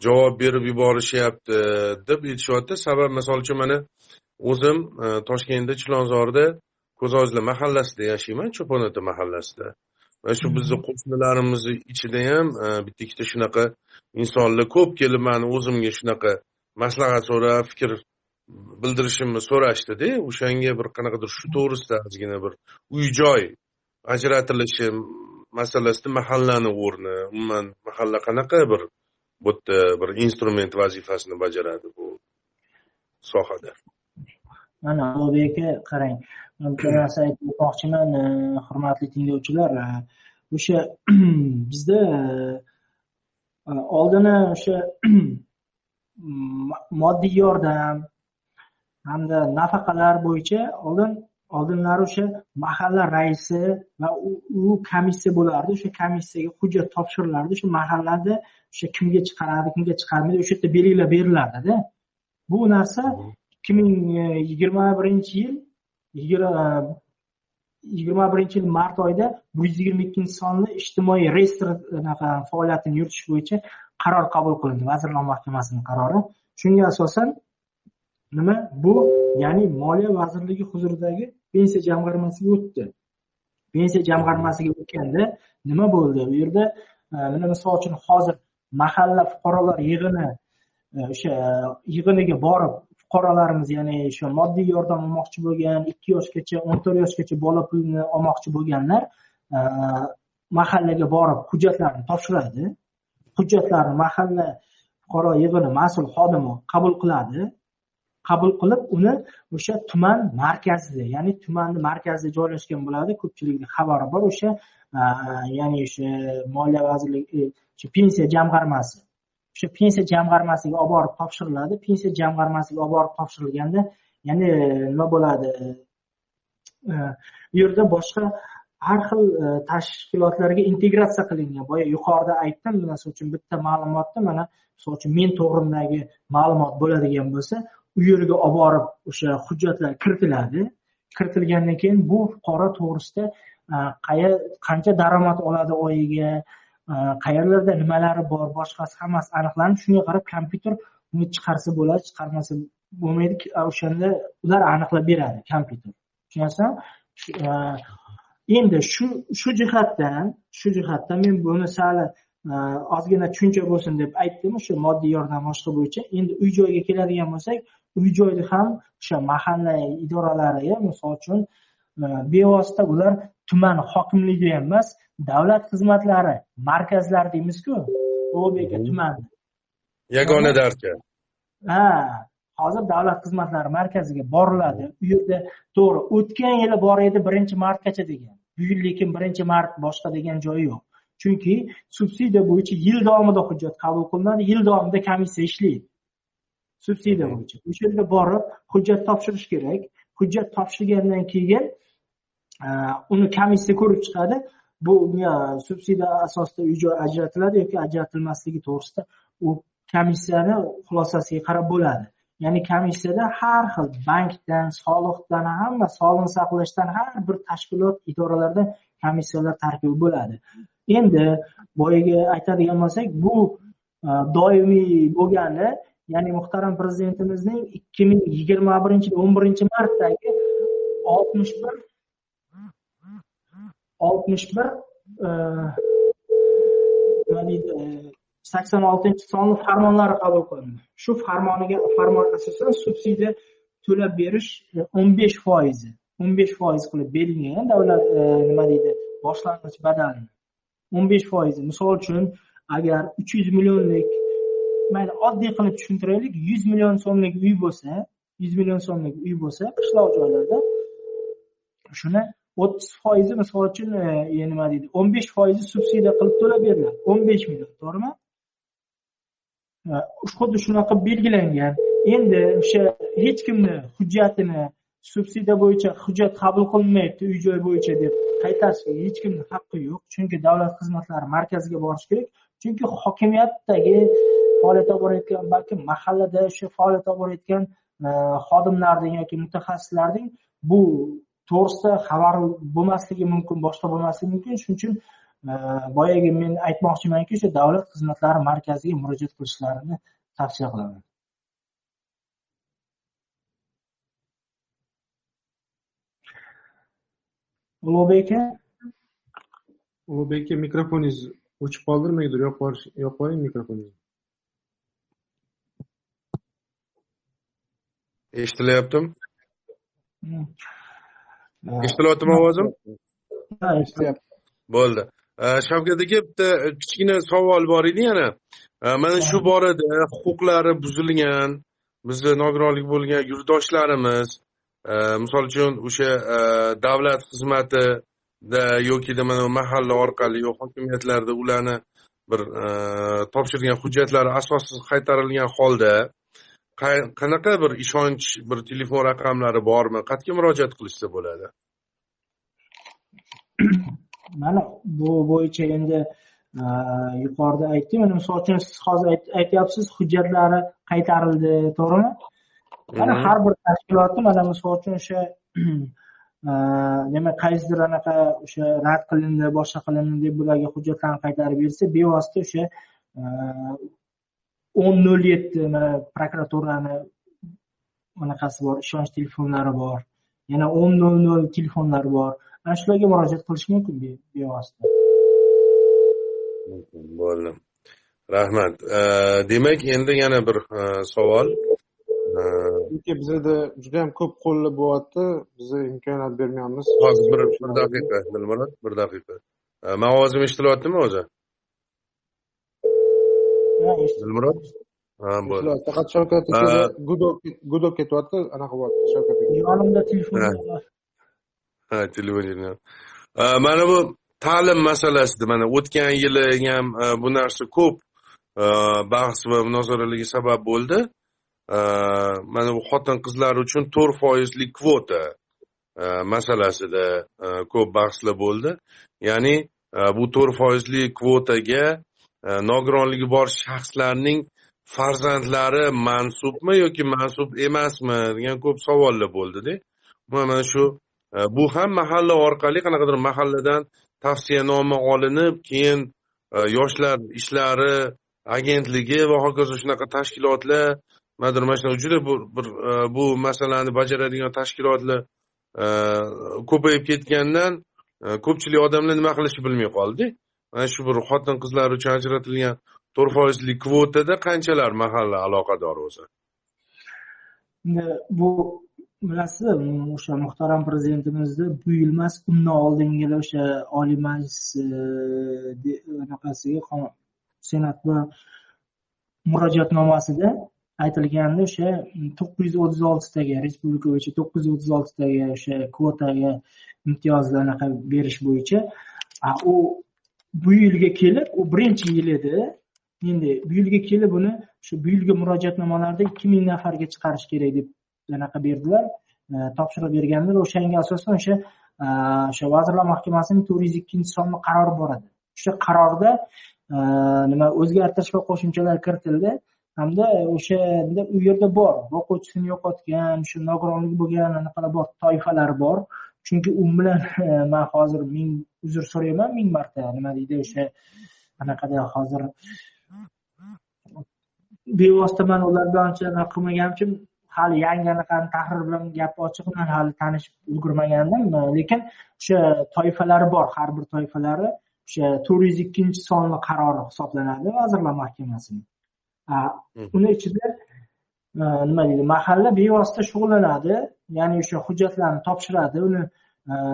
javob berib yuborishyapti deb aytishyapti. Sabab misol uchun mana o'zim toshkentda chilonzorda ko'zojlar mahallasida yashayman cho'pon ota mahallasida. Va shu bizni qo'shnilarimizni ichida ham e, bitta ikkita shunaqa insonlar ko'p kelib mani o'zimga shunaqa maslahat so'rab fikr bildirishimni so'rashdida o'shanga bir qanaqadir shu to'g'risida ozgina bir uy joy ajratilishi masalasida mahallani o'rni umuman mahalla qanaqa bir bu yerda bir instrument vazifasini bajaradi bu sohada. Mana ulug'bek aka qarang bitta narsa aytib o'tmoqchiman e, hurmatli tinglovchilar e, o'sha bizda e, oldini o'sha moddiy yordam hamda nafaqalar bo'yicha oldin oldinlari o'sha mahalla raisi va u komissiya bo'lardi. O'sha komissiyaga hujjat topshirilardi. O'sha mahallada o'sha kimga chiqaradi kimga chiqarmaydi o'sha yerda belgilab berilardida. Bu narsa ikki ming yigirma birinchi yil yigirma birinchi yil mart oyida bir yuz yigirma ikkinchi sonli ijtimoiy reyestr faoliyatini yuritish bo'yicha qaror qabul qilindi. Vazirlar mahkamasini qarori. Shunga asosan nima? Bu ya'ni moliya vazirligi huzuridagi pensiya jamg'armasiga o'tdi. Pensiya jamg'armasiga o'tganda nima bo'ldi? Bu yerda e, mana misol uchun hozir mahalla fuqarolar yig'ini e, o'sha e, yig'iniga borib fuqarolarimiz ya'ni shu moddiy yordam olmoqchi bo'lgan ikki yoshgacha o'n to'rt yoshgacha bola pulini olmoqchi bo'lganlar e, mahallaga borib hujjatlarni topshiradi. Hujjatlarni mahalla fuqaro yig'ini mas'ul xodimi qabul qiladi. Qabul qilib uni o'sha tuman markazida ya'ni tumanni markazida joylashgan bo'ladi. Ko'pchilikni xabari bor o'sha e, ya'ni o'sha moliya vazirligi e, pensiya jamg'armasi. Shu pensiya jamg'armasiga olib borib topshiriladi. Pensiya jamg'armasiga olib borib topshirilganda ya'ni nima bo'ladi? Bu u yerda boshqa har xil tashkilotlarga integratsiya qilingan. Boya yuqorida aytdim misol uchun bitta ma'lumotni mana misol uchun men to'g'rimdagi ma'lumot bo'ladigan bo'lsa u yerga olib borib o'sha hujjatlar kiritiladi. Kiritilgandan keyin bu fuqaro to'g'risida qancha daromad oladi oyiga Э, qayerlarda nimalari bor boshqasi hammasi aniqlanib shunga qarab kompyuter uni chiqarsa bo'ladi chiqarmasa bo'lmaydi o'shanda ular aniqlab beradi kompyuter. Tushunyapsanmi e, endi shu shu jihatdan shu jihatdan men buni sal e, ozgina tushuncha bo'lsin deb aytdim o'sha moddiy yordam boshqa bo'yicha. Endi uy joyga keladigan bo'lsak uy joyni ham o'sha mahalla idoralari misol uchun bevosita ular tuman hokimligi ham emas davlat xizmatlari markazlari deymizku. Ulug'bek tuman. Yagona darcha ha hozir davlat xizmatlari markaziga boriladi. U yerda to'g'ri o'tgan yili bor edi birinchi martgacha degan. Bu yil lekin birinchi mart boshqa degan joyi yo'q. Chunki subsidiya bo'yicha yil davomida hujjat qabul qilinadi yil davomida komissiya ishlaydi. Subsidiya bo'yicha. O'sha yerga borib hujjat topshirish kerak. Hujjat topshirgandan keyin uni komissiya ko'rib chiqadi. Bu subsidiya asosida uy joy ajratiladi yoki ajratilmasligi to'g'risida u komissiyani xulosasiga qarab bo'ladi. Ya'ni komissiyada har xil bankdan soliqdan hamma sog'liqni saqlashdan har bir tashkilot idoralardan komissiyalar tarkibi bo'ladi. Endi boyagi aytadigan bo'lsak bu e, doimiy bo'lgani ya'ni muhtaram prezidentimizning ikki ming yigirma birinchi yil o'n birinchi martdagi oltmish bir oltmish bir e, nima deydi sakson oltinchi sonli farmonlari qabul qilindi. Shu farmoniga farmon asosan subsidiya to'lab berish e, o'n besh foizi o'n besh foiz qilib belgilangan davlat e, nima deydi boshlang'ich badalni o'n besh foizi. Misol uchun agar uch yuz millionlik mayli oddiy qilib tushuntiraylik yuz million so'mlik uy bo'lsa yuz million so'mlik uy bo'lsa qishloq joylarda shuni o'ttiz foizi misol uchun e, e, nima deydi o'n besh foizi subsidiya qilib to'lab beriladi o'n besh million to'g'rimi? E, xuddi shunaqa belgilangan. Endi o'sha hech kimni hujjatini subsidiya bo'yicha hujjat qabul qilinmayapti uy joy bo'yicha deb qaytarishga hech kimni haqqi yo'q. Chunki davlat xizmatlari markaziga borish kerak. Chunki hokimiyatdagi faoliyat olib borayotgan balki mahallada o'sha faoliyat olib borayotgan e, xodimlarning yoki mutaxassislarning bu to'g'risida xabari bo'lmasligi mumkin boshqa bo'lmasligi mumkin. Shuning uchun e, boyagi men aytmoqchimanki o'sha davlat xizmatlari markaziga murojaat qilishlarini tavsiya qilaman. Ulug'bek aka ulug'bek aka mikrofoningiz o'chib qoldi nimagadir yopib qo'ying mikrofoningizni. Eshitilyaptimi hmm. Eshitilyaptimi ovozim? Ha eshityapti bo'ldi. Shavkat aka bitta kichkina savol bor edi yana. Mana shu borada huquqlari buzilgan bizni nogironligi bo'lgan yurtdoshlarimiz misol uchun o'sha davlat xizmatida yoki mana mahalla orqali yo hokimiyatlarda ularni bir topshirgan hujjatlari asossiz qaytarilgan holda qanaqa bir ishonch bir telefon raqamlari bormi? Qayerga murojaat qilishsa bo'ladi? Mana bu bo'yicha endi yuqorida aytdim mana misol uchun siz hozir aytyapsiz hujjatlari qaytarildi to'g'rimi? Mana har bir tashkilotni mana misol uchun o'sha demak qaysidir anaqa o'sha rad qilindi boshqa qilindi deb bularga hujjatlarni qaytarib bersa bevosita o'sha o'n nol yetti mana prokuraturani anaqasi bor ishonch telefonlari bor yana o'n nol nol telefonlari bor. Ana shularga murojaat qilish mumkin bevosita. Bo'ldi. Rahmat. Demak endi yana bir savol. Chunki bizada judayam ko'p qo'llar bo'lyapti. Biza imkoniyat bermayapmiz. Hozir bir bir daqiqa dilmurod bir daqiqa. Mani ovozim eshitilyaptimi o'zi dilmurod ha bo'ldi faqat shavkat aka gudok ketyapti anaqa bo'lyapti shavkat aka yonimda telefon ha telefon mana bu ta'lim masalasida mana o'tgan yili ham bu narsa ko'p bahs va munozaralarga sabab bo'ldi mana bu xotin qizlar uchun to'rt foizli kvota masalasida ko'p bahslar bo'ldi ya'ni bu to'rt foizli kvotaga E, nogironligi bor shaxslarning farzandlari mansubmi yoki mansub emasmi degan ko'p savollar bo'ldida mana shu e, bu ham mahalla orqali qanaqadir mahalladan tavsiyanoma olinib keyin e, yoshlar ishlari agentligi va hokazo shunaqa tashkilotlar nimadir mana shunaqa juda bir bu masalani bajaradigan tashkilotlar ko'payib ketgandan ko'pchilik odamlar nima qilishni bilmay qoldi. Mana shu bir xotin qizlar uchun ajratilgan to'rt foizlik kvotada qanchalar mahalla aloqador o'zi? Bu bilasiz o'sha muhtaram prezidentimizni bu yil emas undan oldingi yili o'sha oliy majlis e, anaqasiga senatni murojaatnomasida aytilgandi o'sha to'qqiz yuz o'ttiz oltitaga respublika bo'yicha to'qqiz yuz o'ttiz oltitaga o'sha kvotaga imtiyozli anaqa berish bo'yicha u bu yilga kelib u birinchi yil edi. Endi bu yilga kelib uni shu bu yilgi murojaatnomalarda ikki ming nafarga chiqarish kerak deb anaqa berdilar. E, topshiriq berganlar o'shanga asosan o'sha e, o'sha vazirlar mahkamasining to'rt yuz ikkinchi sonli qarori bor edi. O'sha qarorda e, nima o'zgartirish va qo'shimchalar kiritildi. Hamda o'shanda u yerda bor boquvchisini yo'qotgan shu nogironligi bo'lgan anaqalar bor toifalar bor. Chunki u bilan man hozir ming uzr so'rayman ming marta nima deydi o'sha anaqada hozir bevosita man ular bilan uncha qilmaganim uchun hali yangi anaqani tahrir bilan gap ochiq bilan hali tanishib ulgurmagandim lekin o'sha toifalari bor har bir toifalari o'sha to'rt yuz ikkinchi sonli qarori hisoblanadi vazirlar mahkamasini. Uni ichida nima deydi? Mahalla bevosita shug'ullanadi ya'ni o'sha hujjatlarni topshiradi uni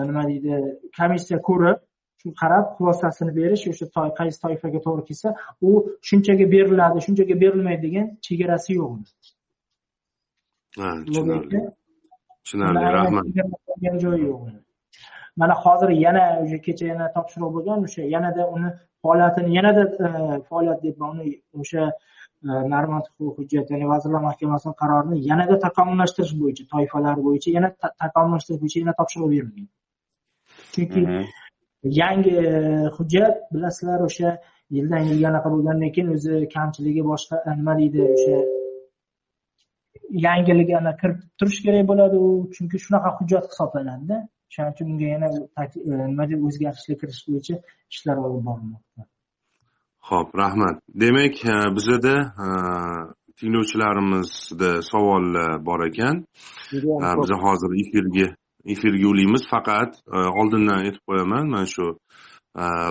nima deydi komissiya ko'rib shu qarab xulosasini berish o'sha qaysi toifaga to'g'ri kelsa u shunchaga beriladi shunchaga berilmaydi degan chegarasi yo'q tushunarli. tushunarli rahmat. joyi yo'q mana hozir yana o'sha kecha yana topshiriq bo'lgan o'sha yanada uni faoliyatini yanada faoliyat deb uni o'sha normativ hujjat ya'ni vazirlar mahkamasini qarorini yanada takomillashtirish bo'yicha toifalar bo'yicha yana takomillashtirish bo'yicha yana topshiriq berilgan. Chunki yangi hujjat bilasizlar o'sha yildan yilga anaqa bo'lgandan keyin o'zi kamchiligi boshqa nima deydi o'sha yangilik kiritib turish kerak bo'ladi u. Chunki shunaqa hujjat hisoblanadida. O'shaning uchun unga yana nima deb o'zgartishlar kiritish bo'yicha ishlar olib borilmoqda ho'p rahmat. Demak e, bizada e, tinglovchilarimizda savollar bor ekan. E, biz hozir efirga efirga ulaymiz. Faqat oldindan aytib qo'yaman mana shu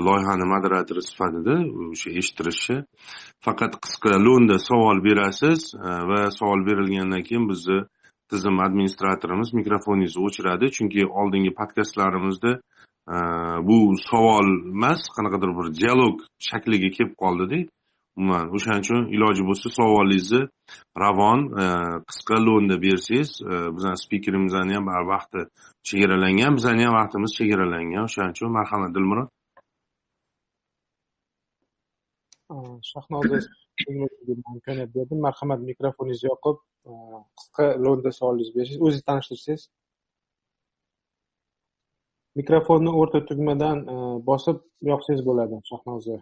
loyihani moderatori sifatida o'sha eshittirishchi faqat qisqa lo'nda savol berasiz va savol berilgandan keyin bizni tizim administratorimiz mikrofoningizni o'chiradi. Chunki oldingi podkastlarimizda bu savol emas qanaqadir bir dialog shakliga kelib qoldida umuman o'shaning uchun iloji bo'lsa savolingizni ravon e, qisqa lo'nda bersangiz e, bizani spikerimizni ham vaqti chegaralangan bizani ham vaqtimiz chegaralangan. O'shaning uchun marhamat dilmurod. Shahnoza imkoniyat berdim marhamat mikrofoningizni yoqib e, qisqa lo'nda savolingizni bersangiz o'zingizni tanishtirsangiz. Mikrofonni o'rta tugmadan bosib yopsangiz bo'ladi shahnoza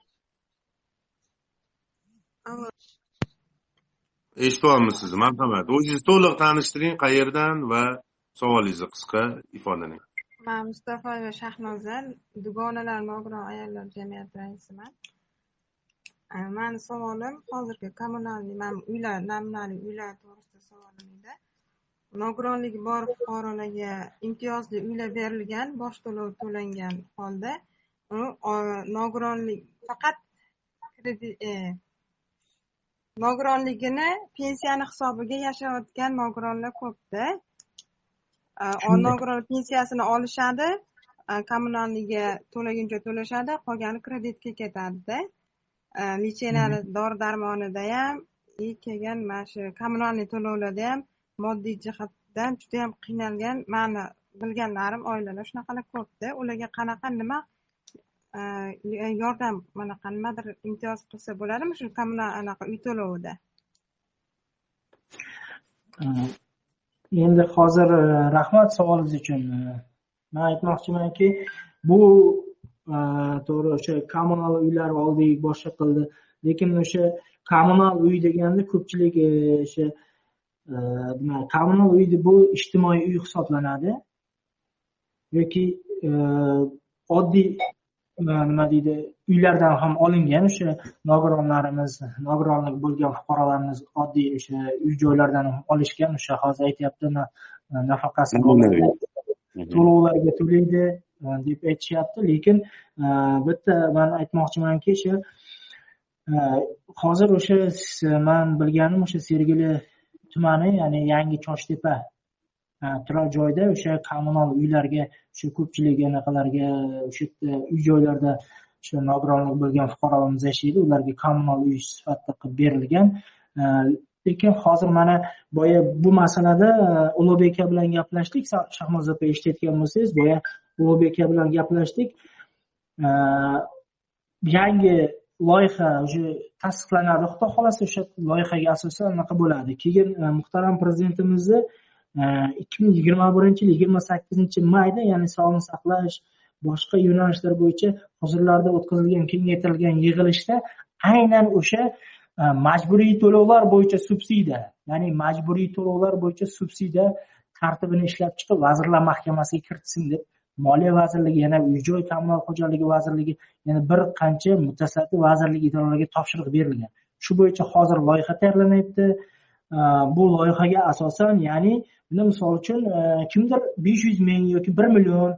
eshityapmiz sizni. Marhamat. O'zingizni to'liq tanishtiring qayerdan va savolingizni qisqa ifodalang. Man mustafoyeva shahnoza dugonalar nogiron ayollar jamiyati raisiman. Mani savolim hozirgi kommunalniy mana uylar namunali uylar to'g'risida savolim edi nogironligi bor fuqarolarga imtiyozli uylar berilgan boj to'lovi to'langan holda nogironlik faqat kredit e, nogironligini pensiyani hisobiga yashayotgan nogironlar ko'pda. Nogiron pensiyasini olishadi kommunalniga to'laguncha to'lashadi qolgani kreditga ketadida. Lecheniyalar dori darmonidayam и keyin mana shu kommunalniy to'lovlarda ham moddiy jihatdan judayam qiynalgan mani bilganlarim oilalar shunaqalar ko'pda. Ularga qanaqa nima e, yordam anaqa nimadir imtiyoz qilsa bo'ladimi shu kommunal anaqa uy to'lovida? E, endi hozir e, rahmat savolingiz uchun. Man aytmoqchimanki bu to'g'ri o'sha kommunal uylar oldik boshqa qildi. Lekin o'sha kommunal uy deganda ko'pchilik o'sha nima kommunal uy bu ijtimoiy uy hisoblanadi. Yoki oddiy nima deydi uylardan ham olingan o'sha nogironlarimiz nogironligi bo'lgan fuqarolarimiz oddiy o'sha uy joylardan olishgan. O'sha hozir aytyapti nafaqasi to'lovlarga to'laydi deb aytishyapti. Lekin bitta man aytmoqchimanki o'sha hozir o'sha man bilganim o'sha sergeli tumani ya'ni yangi choshtepa turar joyda o'sha kommunal uylarga o'sha ko'pchilik anaqalarga o'sha yerda uy joylarda o'sha nogironligi bo'lgan fuqarolarimiz yashaydi. Ularga kommunal uy sifatida qilib berilgan. Lekin hozir mana boya bu masalada ulug'bek aka bilan gaplashdik. Shahnoza opa eshitayotgan bo'lsangiz boya ulug'bek aka bilan gaplashdik. Yangi loyiha уже tasdiqlanadi. Xudo xohlasa o'sha loyihaga asosan anaqa bo'ladi. Keyin e, muhtaram prezidentimizni e, ikki ming yigirma birinchi yil yigirma sakkizinchi mayda ya'ni sog'liqni saqlash boshqa yo'nalishlar bo'yicha hozirlarda o'tkazilgan kengaytirilgan yig'ilishda aynan o'sha e, majburiy to'lovlar bo'yicha subsidiya ya'ni majburiy to'lovlar bo'yicha subsidiya tartibini ishlab chiqib vazirlar mahkamasiga kiritsin deb moliya vazirligi yana uy joy kommunal xo'jaligi vazirligi yana bir qancha mutasaddi vazirlik idoralariga topshiriq berilgan. Shu bo'yicha hozir loyiha tayyorlanyapti. Bu loyihaga asosan ya'ni buni misol uchun kimdir besh yuz ming yoki bir million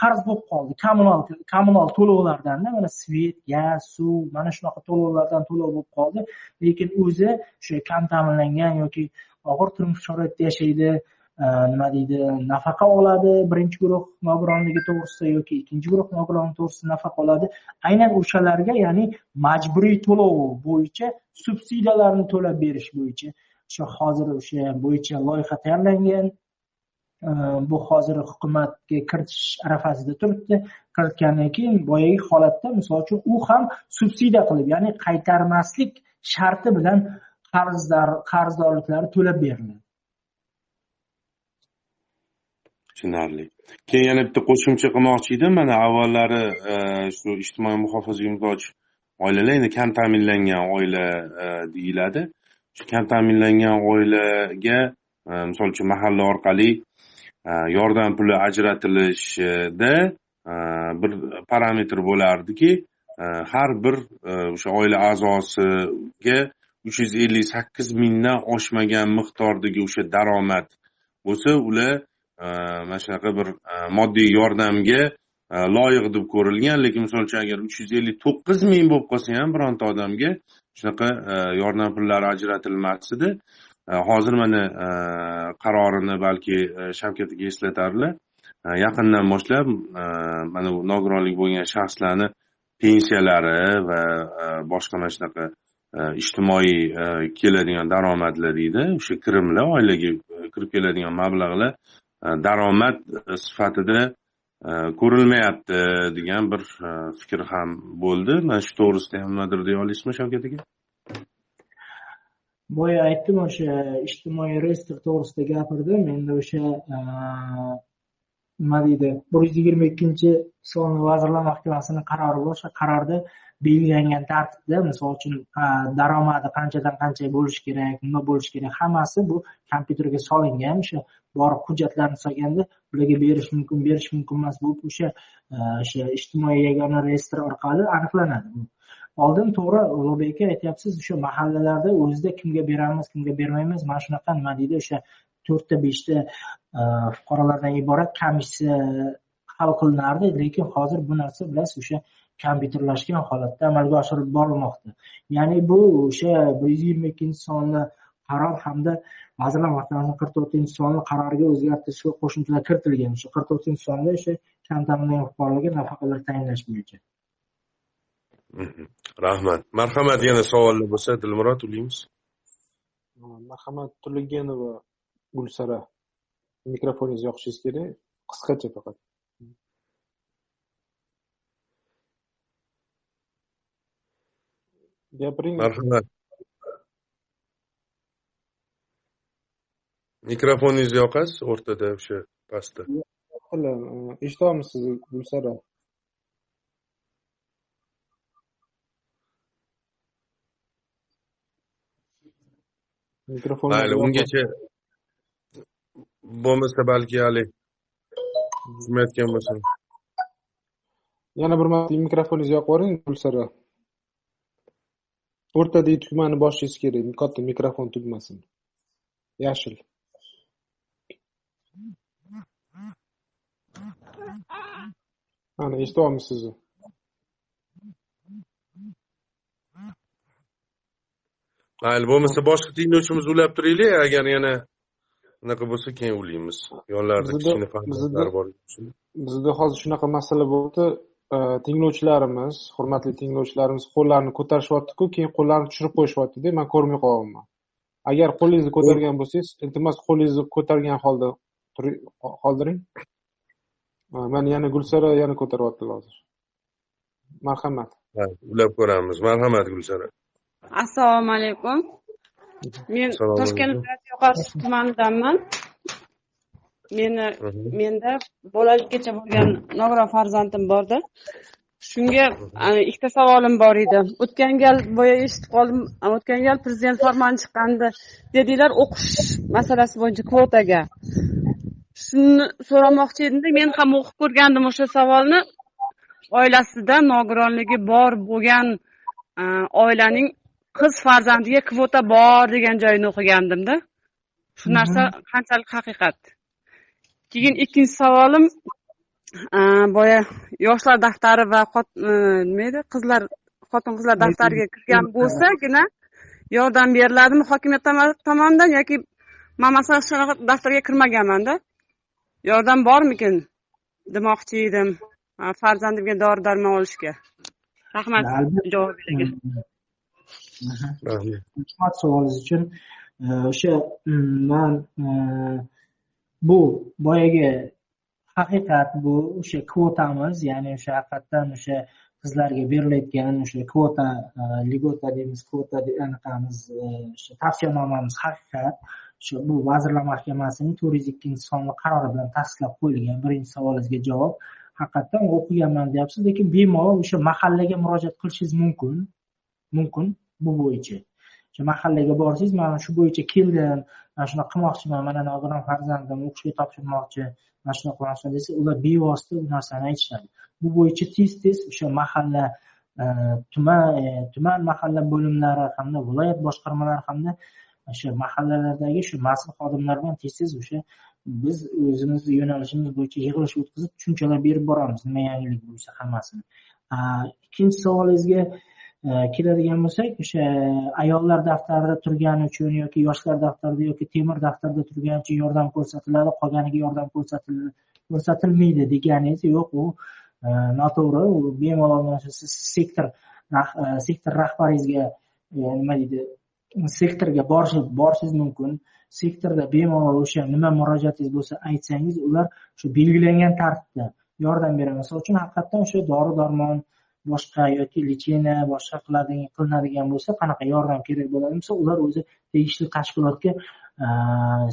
qarz bo'lib qoldi. Kommunal kommunal to'lovlardanda mana svet gaz suv mana shunaqa to'lovlardan to'lov bo'lib qoldi. Lekin o'zi o'sha kam ta'minlangan yoki og'ir turmush sharoitida yashaydi. Э, nima deydi nafaqa oladi birinchi guruh nogironligi to'g'risida yoki ikkinchi guruh nogironligi to'g'risida nafaqa oladi. Aynan o'shalarga ya'ni majburiy to'lov bo'yicha subsidiyalarni to'lab berish bo'yicha. O'sha hozir o'sha bo'yicha loyiha tayyorlangan. Э, bu hozir hukumatga kiritish arafasida turibdi. Kiritgandan keyin boyagi holatda misol uchun u ham subsidiya qilib ya'ni qaytarmaslik sharti bilan qarzdor qarzdorliklari to'lab beriladi. Tushunarli. Keyin yana bitta qo'shimcha qilmoqchi edim. Mana avvallari e, shu ijtimoiy muhofazaga muhtoj oilalar endi kam ta'minlangan oila e, deyiladi. Shu kam ta'minlangan oilaga e, misol uchun mahalla orqali yordam puli ajratilishida bir parametr bo'lardiki har bir o'sha oila a'zosiga uch yuz ellik sakkiz mingdan oshmagan miqdordagi o'sha daromad bo'lsa ular Э, mana shunaqa bir э, moddiy yordamga э, loyiq deb ko'rilgan lekin misol uchun agar uch yuz ellik to'qqiz ming bo'lib qolsa ham bironta odamga shunaqa e, yordam pullari ajratilmasdi e, hozir mana e, qarorini balki shavkat aka eslatarlar. Yaqindan boshlab mana bu nogironlik bo'lgan shaxslarni pensiyalari va boshqa mana shunaqa ijtimoiy keladigan daromadlar deydi o'sha kirimlar oilaga kirib keladigan mablag'lar E, daromad e, sifatida e, ko'rilmayapti degan bir fikr ham bo'ldi. Mana shu to'g'risida ham nimadir deya olasizmi shavkat aka? Boya aytdim o'sha ijtimoiy reyestr to'g'risida gapirdim endi o'sha nima deydi bir yuz yigirma ikkinchi sonli vazirlar mahkamasini qarori bor. O'sha qarorda belgilangan tartibda misol uchun daromadi qanchadan qancha bo'lishi kerak nima bo'lishi kerak hammasi bu kompyuterga solingan. O'sha borib hujjatlarni solganda ularga berish mumkin berish mumkin emas. Bo'lib o'sha e, o'sha ijtimoiy yagona reyestr orqali aniqlanadi oldin to'g'ri ulug'bek aka aytyapsiz o'sha mahallalarda o'zida kimga beramiz kimga bermaymiz mana shunaqa nima deydi o'sha to'rtta beshta e, fuqarolardan iborat komissiya hal qilinardi. Lekin hozir bu narsa bilasiz o'sha kompyuterlashgan holatda amalga oshirib borilmoqda. Ya'ni bu o'sha bir yuz yigirma ikkinchi sonli qaror hamda vazirlar mahkamasining qirq to'rtinchi sonli qaroriga o'zgartirish va qo'shimchalar kiritilgan. O'sha qirq to'rtinchi sonda o'sha kam ta'minlangan fuqarolarga nafaqalar tayinlash bo'yicha. Rahmat. Marhamat yana savollar bo'lsa dilmurod ulaymiz marhamat turligenova gulsara. Mikrofoningizni yoqishingiz kerak. Qisqacha faqat. Gapiring marhamat mikrofoningizni yoqasiz o'rtada o'sha pastda. Eshityapmisiz gulsara mikrofon mayli ungacha bo'lmasa balki haligi tushmayotgan bo'lsa yana bir marta mikrofoningizni yoqib yuboring gulsara o'rtadagi tugmani bosishingiz kerak katta mikrofon tugmasini yashil mana eshityapmisiz mayli bo'lmasa boshqa tinglovchimiz ulab turaylik agar yana unaqa bo'lsa keyin ulaymiz yonlarida kichkina farzandlar bor bizda hozir shunaqa masala bo'ldi tinglovchilarimiz hurmatli tinglovchilarimiz qo'llarini ko'tarishyaptiku keyin qo'llarini tushirib qo'yishyaptida man ko'rmay qolyapman agar qo'lingizni ko'targan bo'lsangiz iltimos qo'lingizni ko'targan holda qoldiring mana yana gulsara yana ko'taryaptilar hozir. Marhamat. Ulab ko'ramiz. Marhamat gulsara. Assalomu alaykum. Men toshkent viloyati yuqori tumanidanman meni menda bolalikgacha bo'lgan nogiron farzandim borda shunga ikkita savolim bor edi. O'tgan gal boya eshitib qoldim. O'tgan gal prezident farmoni chiqqanda dedilar o'qish masalasi bo'yicha kvotaga shuni so'ramoqchi edimda men ham o'qib ko'rgandim o'sha savolni. Oilasida nogironligi bor bo'lgan oilaning qiz farzandiga kvota bor degan joyini o'qigandimda. Shu narsa qanchalik haqiqat? Keyin ikkinchi savolim boya yoshlar daftari va nima edi? Qizlar xotin qizlar daftariga kirgan bo'lsagina yordam beriladimi hokimiyat tomonidan yoki man masalan shunaqa daftarga kirmaganmanda yordam bormikin? Demoqchi edim. Farzandimga dori darmon olishga. Rahmat javobingizga rahmat. Savolingiz uchun. O'sha man bu boyagi haqiqat bu o'sha kvotamiz ya'ni o'sha haqiqatdan o'sha qizlarga berilayotgan o'sha kvota ligota deymiz kvota anaqamiz o'sha tavsiyanomamiz haqiqat bu vazirlar mahkamasining to'rt yuz ikkinchi sonli qarori bilan tasdiqlab qo'yilgan birinchi savolingizga javob haqiqatdan o'qiganman deyapsiz lekin bemalol o'sha mahallaga murojaat qilishingiz mumkin. Mumkin bu bo'yicha. O'sha mahallaga borsangiz mana shu bo'yicha keldim mana shunaqa qilmoqchiman mana nogiron farzandim o'qishga topshirmoqchi mana shunaqa qilmoqchi desa ular bevosita bu narsani aytishadi. Bu bo'yicha tez tez o'sha mahalla e, tuman e, tuman mahalla bo'limlari hamda viloyat boshqarmalari hamda o'sha mahallalardagi shu mas'ul xodimlar bilan tez tez o'sha biz o'zimizni yo'nalishimiz bo'yicha yig'ilish o'tkazib tushunchalar berib boramiz. Nima yangilik bo'lsa hammasini. Ikkinchi savolingizga e, keladigan bo'lsak o'sha ayollar daftarida turgani uchun yoki yoshlar daftarida yoki temir daftarda turgani uchun yordam ko'rsatiladi qolganiga yordam ko'rsatilmaydi deganingiz yo'q u e, noto'g'ri u bemalol siz sektor e, sektor rahbaringizga nima deydi sektorga borishingiz mumkin. Sektorda bemalol o'sha nima murojaatingiz bo'lsa aytsangiz ular shu belgilangan tartibda yordam beradi misol uchun haqiqatdan o'sha dori darmon boshqa yoki lecheniya boshqa qiladigan qilinadigan bo'lsa qanaqa yordam kerak bo'ladi? Desa ular o'zi tegishli tashkilotga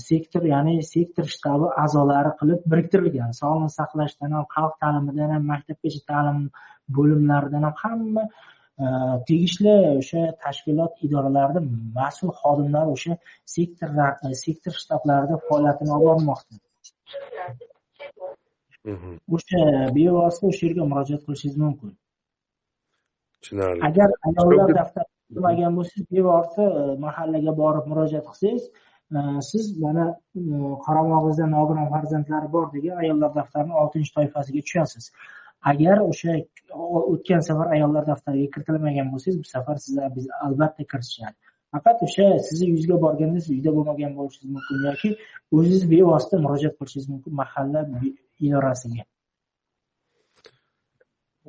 sektor ya'ni sektor shtabi a'zolari qilib biriktirilgan. Sog'liqni saqlashdan ham xalq ta'limidan ham maktabgacha ta'lim bo'limlaridan ham hamma tegishli o'sha tashkilot idoralarida mas'ul xodimlar o'sha sektor sektor shtablarida faoliyatini olib bormoqda. O'sha bevosita o'sha yerga murojaat qilishingiz mumkin. Tushunarli. Agar ayollar daftari qilmagan bo'lsangiz bevosita e, mahallaga borib murojaat qilsangiz e, siz mana e, qaramog'ingizda nogiron farzandlari bor degan ayollar daftarini oltinchi toifasiga tushasiz agar o'sha o'tgan safar ayollar daftariga kiritilmagan bo'lsangiz bu safar sizlar biz albatta kiritishadi faqat o'sha sizni yuzga borganda siz uyda bo'lmagan bo'lishingiz mumkin yoki o'zingiz bevosita murojaat qilishingiz mumkin mahalla idorasiga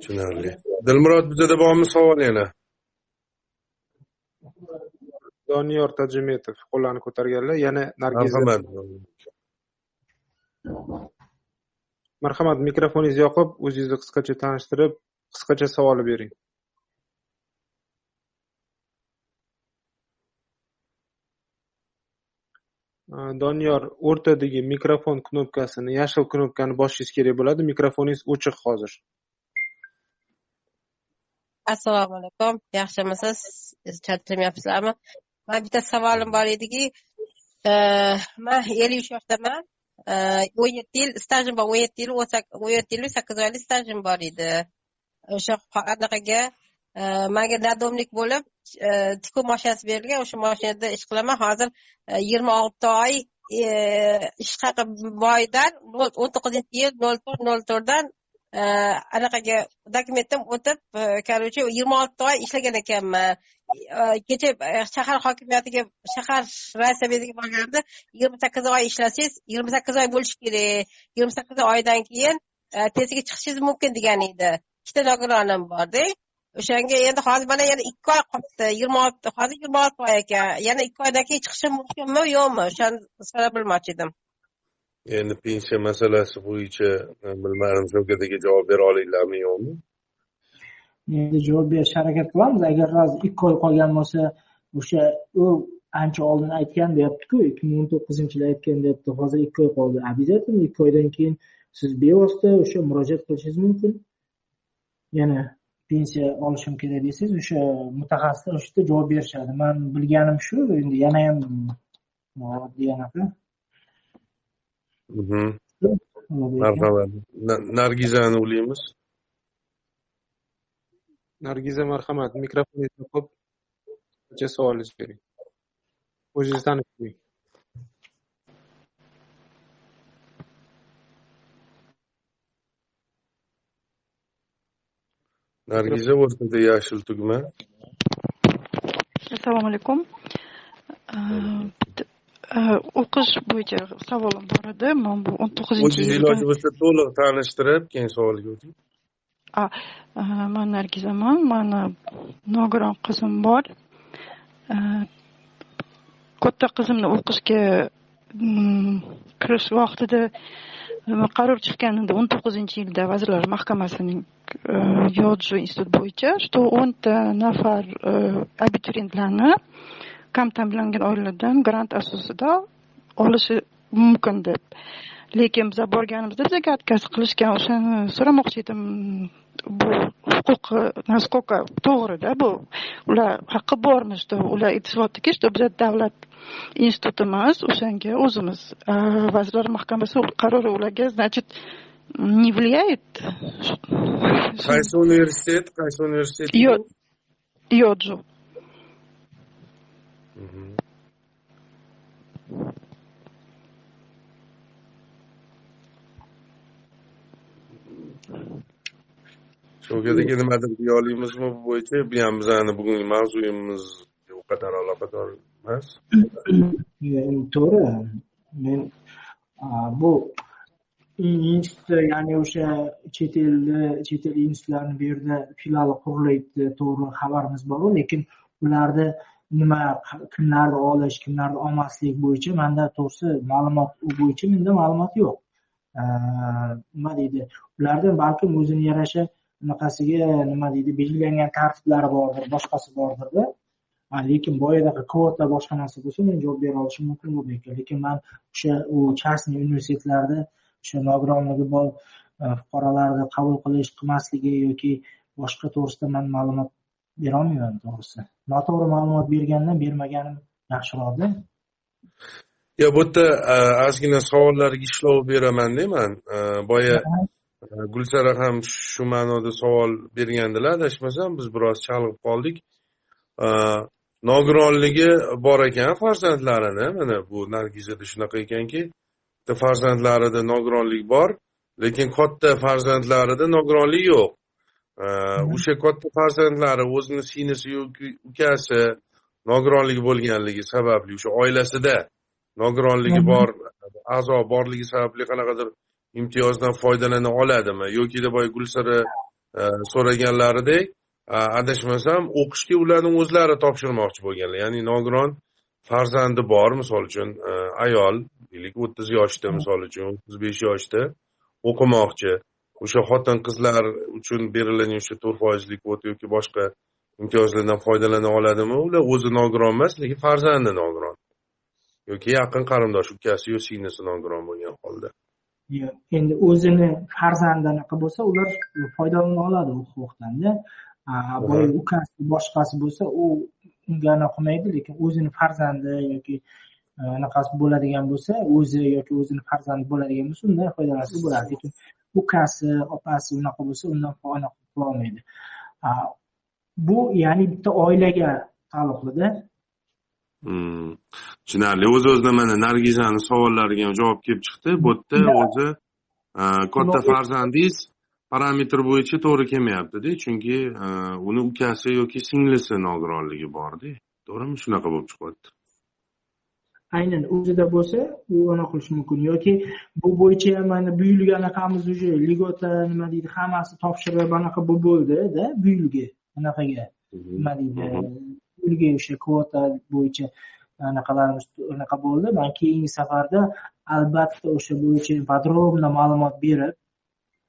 tushunarli. Dilmurod bizada bormi savol yana. Doniyor tajimetov qo'llarni ko'targanlar yana nargiza marhamat mikrofoningizni yoqib o'zingizni qisqacha tanishtirib qisqacha savol bering. Doniyor o'rtadagi mikrofon knopkasini yashil knopkani bosishingiz kerak bo'ladi. Mikrofoningiz o'chiq hozir. Assalomu alaykum. Yaxshimisiz? Charchamayapsizlarmi man bitta savolim bor ediki e, man ellik uch yoshdaman. O'n yetti yil stajim bor o'n yetti yil o'n yetti yil sakkiz oylik stajim bor edi. O'sha anaqaga manga nadomlik bo'lib e, tikuv mashinasi berilgan o'sha mashinada ish qilaman. Hozir e, yigirma olti oy e, ish haqi boydan o'n to'qqizinchi yil nol to'rt nol to'rtdan anaqaga dokumentim o'tib короче yigirma olti oy ishlagan ekanman. Kecha shahar hokimiyatiga shahar raisabediga borganimda yigirma sakkiz oy ishlasangiz yigirma sakkiz oy bo'lishi kerak yigirma sakkiz oydan keyin tezga chiqishingiz mumkin degan edi ikkita nogironim borda o'shanga endi hozir mana yana ikki oy qolibdi yigirma olti hozir yigirma olti oy ekan yana ikki oydan keyin chiqishim mumkinmi yo'qmi o'shani so'rab bilmoqchi edim endi pensiya masalasi bo'yicha bilmadim shularga javob bera olinglarmi yo'qmi endi javob berishga harakat qilamiz. Agar hozir ikki oy qolgan bo'lsa o'sha u ancha oldin aytgan deyaptiku ikki ming o'n to'qqizinchi yil aytgan deyapti hozir ikki oy qoldi. Обязательно ikki oydan keyin siz bevosita o'sha murojaat qilishingiz mumkin. Yana pensiya olishim kerak desangiz o'sha mutaxassislar o'sha yerda javob berishadi. Man bilganim shu endi yana ham oddiy anaqa marhamat. Nargizani ulaymiz nargiza marhamat mikrofoningizni yoqib qancha savolingizni bering? O'zingizni tanishtiring nargiza o'rtada yashil tugma. Assalomu alaykum. O'qish bo'yicha savolim bor edi. Man bu o'n to'qqizinchi o'zingizni iloji bo'lsa to'liq tanishtirib keyin savolga o'ting man nargizaman mani nogiron qizim bor katta qizimni o'qishga kirish vaqtida qaror chiqqan edi o'n to'qqizinchi yilda vazirlar mahkamasining yoju institut bo'yicha что o'nta nafar abituriyentlarni kam ta'minlangan oilalardan grant asosida olishi mumkin deb lekin biza borganimizda bizaga отказ qilishgan o'shani so'ramoqchi edim. Bu huquqi насколько to'g'rida bu. Ular haqqi bormi что ular aytishyaptiki что biza davlat institut emas o'shanga o'zimiz vazirlar mahkamasi qarori ularga значит не влияет? Qaysi universitet qaysi universitet? Yoju shu nimadir deya olamizmi bu bo'yicha? Bu ham bizani bugungi mavzuyimizga u qadar aloqador emas. To'g'ri. Men bu institut ya'ni o'sha chet elni chet el institutlarini bu yerda filiali qurilyapti to'g'ri xabarimiz boru lekin ularni nima kimlarni olish kimlarni olmaslik bo'yicha manda to'g'risi ma'lumot u bo'yicha menda ma'lumot yo'q. Nima deydi? Ularni balkim o'zini yarasha bunaqasiga nima deydi belgilangan tartiblari bordir boshqasi bordirda. Lekin boyagi kvota boshqa narsa bo'lsa men javob bera olishim mumkin ekan lekin man o'sha u частный universitetlarda o'sha nogironligi bor e, fuqarolarni qabul qilish qilmasligi yoki boshqa to'g'risida man ma'lumot berolmayman to'g'risi. Noto'g'ri ma'lumot bergandan bermaganim yaxshiroqda yo bu yerda e, ozgina savollarga ishlov beramanda man e, boya gulsara ham shu ma'noda savol bergandilar. Adashmasam biz biroz chalg'ib qoldik. Nogironligi bor ekan farzandlarini. Mana bu nargizada shunaqa ekanki bitta farzandlarida nogironlik bor lekin katta farzandlarida nogironlik yo'q. O'sha katta farzandlari o'zini singlisi yoki ukasi nogironligi bo'lganligi sababli o'sha oilasida nogironligi bor a'zo borligi sababli qanaqadir imtiyozdan foydalana oladimi? Yoki boya gulsara e, so'raganlaridek e, adashmasam o'qishga ularni o'zlari topshirmoqchi bo'lganlar. Ya'ni nogiron farzandi bor misol uchun e, ayol deylik o'ttiz yoshda misol uchun o'ttiz besh yoshda o'qimoqchi. O'sha xotin qizlar uchun beriladigan o'sha to'rt foizli kvota yoki boshqa imtiyozlardan foydalana oladimi? Ular o'zi nogiron emas lekin farzandi nogiron. Yoki yaqin qarindosh ukasi yo singlisi nogiron bo'lgan holda. Endi o'zini farzandi anaqa bo'lsa ular foydalana oladi u huquqdanda boya ukasi boshqasi bo'lsa u unga anaqa qilmaydi lekin o'zini farzandi yoki e, anaqasi bo'ladigan bo'lsa o'zi yoki o'zini farzandi bo'ladigan bo'lsa undan foydalansa bo'ladi. Lekin ukasi opasi unaqa bo'lsa undan anaqa qilolmaydi bu ya'ni bitta oilaga taalluqlida Hmm. Tushunarli o'z o'zidan mana nargizani savollariga ham javob kelib chiqdi. Bu yerda o'zi e, katta farzandingiz parametr bo'yicha to'g'ri kelmayaptida chunki e, uni ukasi yoki singlisi nogironligi borda to'g'rimi? Shunaqa bo'lib chiqyapti. Aynan o'zida bo'lsa u anaqa qilishi mumkin. Yoki bu bo'yicha ham mana bu yilgi anaqamiz уже ligota nima deydi hammasi topshirib anaqa bo'lib bo'ldida bu yilgi anaqaga nima deydi o'sha kvota bo'yicha anaqalarimiz anaqa bo'ldi. Man keyingi safarda albatta o'sha bo'yicha подробно ma'lumot berib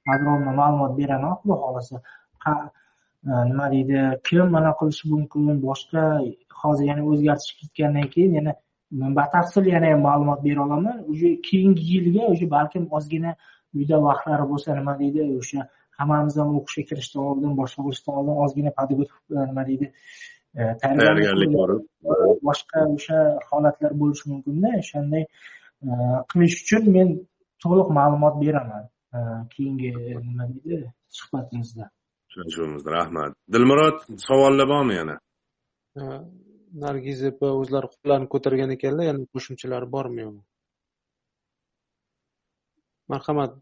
подробно ma'lumot beraman xudo xohlasa e, nima deydi? Kim mana qilishi mumkin? Boshqa hozir yana o'zgartirish kiritgandan keyin yana batafsil yana ham ma'lumot bera olaman. Уже keyingi yilga уже balkim ozgina uyda vaqtlari bo'lsa nima deydi? O'sha hammamiz ham o'qishga kirishdan oldin boshqa qilishdan oldin ozgina подготовка e, nima deydi? Tayyorgarlik borib boshqa o'sha holatlar bo'lishi mumkinda. O'shanday e, qilish uchun men to'liq ma'lumot beraman. E, keyingi nima deydi? Suhbatimizda. Uchrashuvimizda rahmat. Dilmurod savollar bormi yana? Nargiz opa o'zlari qo'llarini ko'targan ekanlar yana qo'shimchalari bormi yo'qmi marhamat.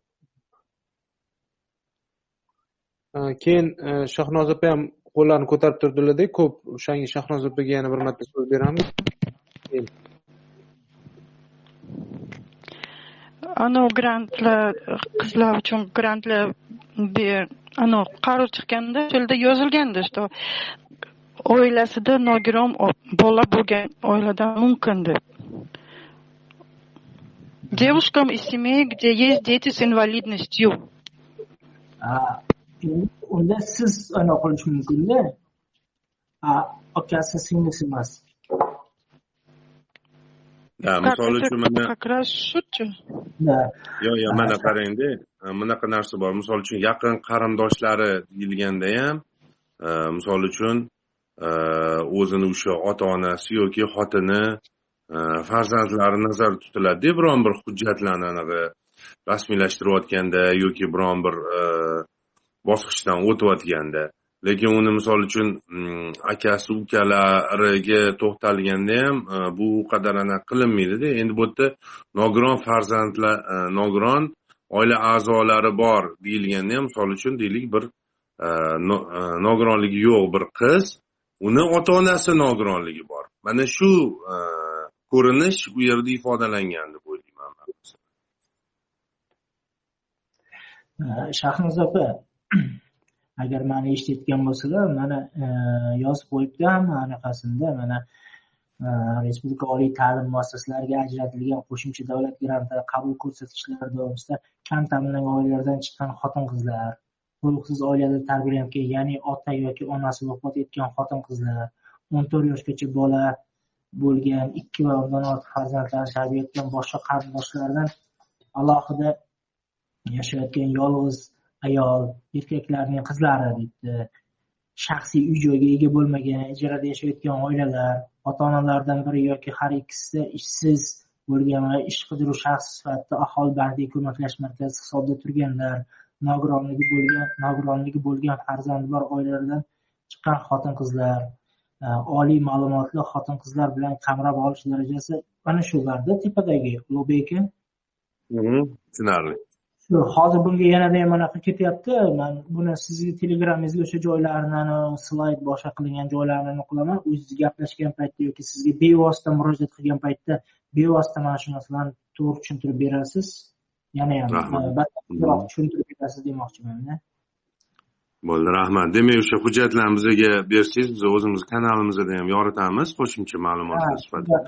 Keyin e, shahnoza opa ham qo'llarini ko'tarib turdilarda ko'p o'shanga shahnoza opaga yana bir marta so'z beramiz. Anavi grantlar qizlar uchun grantlar anavi qaror chiqqanda o'sha yerda yozilgandi что oilasida nogiron bola bo'lgan oiladan mumkin deb. Девушкам из семей где есть дети с инвалидностью unda siz anaqa qilish mumkinda. Akasi singlisi emas. Misol uchun mana как раз shuchi yo'q yo'q mana qarangda bunaqa narsa bor. Misol uchun yaqin qarindoshlari deyilganda ham misol uchun o'zini o'sha ota onasi yoki xotini farzandlari nazarda tutiladida biron bir hujjatlarni anaqa rasmiylashtirayotganda yoki biron bir bosqichdan o'tayotganda. Lekin uni misol uchun mm, akasi ukalariga to'xtalganda ham e, bu u qadar anaqa qilinmaydida. Endi bu yerda nogiron farzandlar e, nogiron oila a'zolari bor deyilganda ham misol uchun deylik bir e, nogironligi yo'q bir qiz. Uni ota onasi nogironligi bor. Mana shu ko'rinish u yerda ifodalangan deb o'ylayman shahnoza opa agar mani eshitayotgan bo'lsalar mana e, yozib qo'yibdi anaqasinda mana e, respublika oliy ta'lim muassasalariga ajratilgan qo'shimcha davlat granti qabul ko'rsatkichlari doirasida kam ta'minlangan oilalardan chiqqan xotin qizlar to'liqsiz oilada tarbiyalangan ya'ni ota yoki onasi vafot etgan xotin qizlar o'n to'rt yoshgacha bola bo'lgan ikki va undan ortiq farzandlarni tarbiya etgan boshqa qarindoshlardan alohida yashayotgan yolg'iz ayol erkaklarning qizlari deydi shaxsiy uy joyga ega bo'lmagan ijarada yashayotgan oilalar ota onalaridan biri yoki har ikkisi ishsiz bo'lgan va ish qidiruv shaxsi sifatida aholi bandiga ko'maklash markazi hisobida turganlar nogironligi bo'lgan nogironligi bo'lgan farzandi bor oilalardan chiqqan xotin qizlar e, oliy ma'lumotli xotin qizlar bilan qamrab olish darajasi mana shularda tepadagi. Ulug'bek aka? Tushunarli hozir bunga yanada ham anaqa ketyapti. Man buni sizni telegramingizga o'sha joylarni slayd boshqa qilingan joylarini qilaman. O'zingiz gaplashgan paytda yoki sizga bevosita murojaat qilgan paytda bevosita mana shu narsalarni to'g'ri tushuntirib berasiz. Yana ham batafsilroq tushuntirib berasiz demoqchimanda bo'ldi rahmat. Demak o'sha hujjatlarni bizga bersangiz biz o'zimiz kanalimizda ham yoritamiz. Qo'shimcha ma'lumotlar sifatida.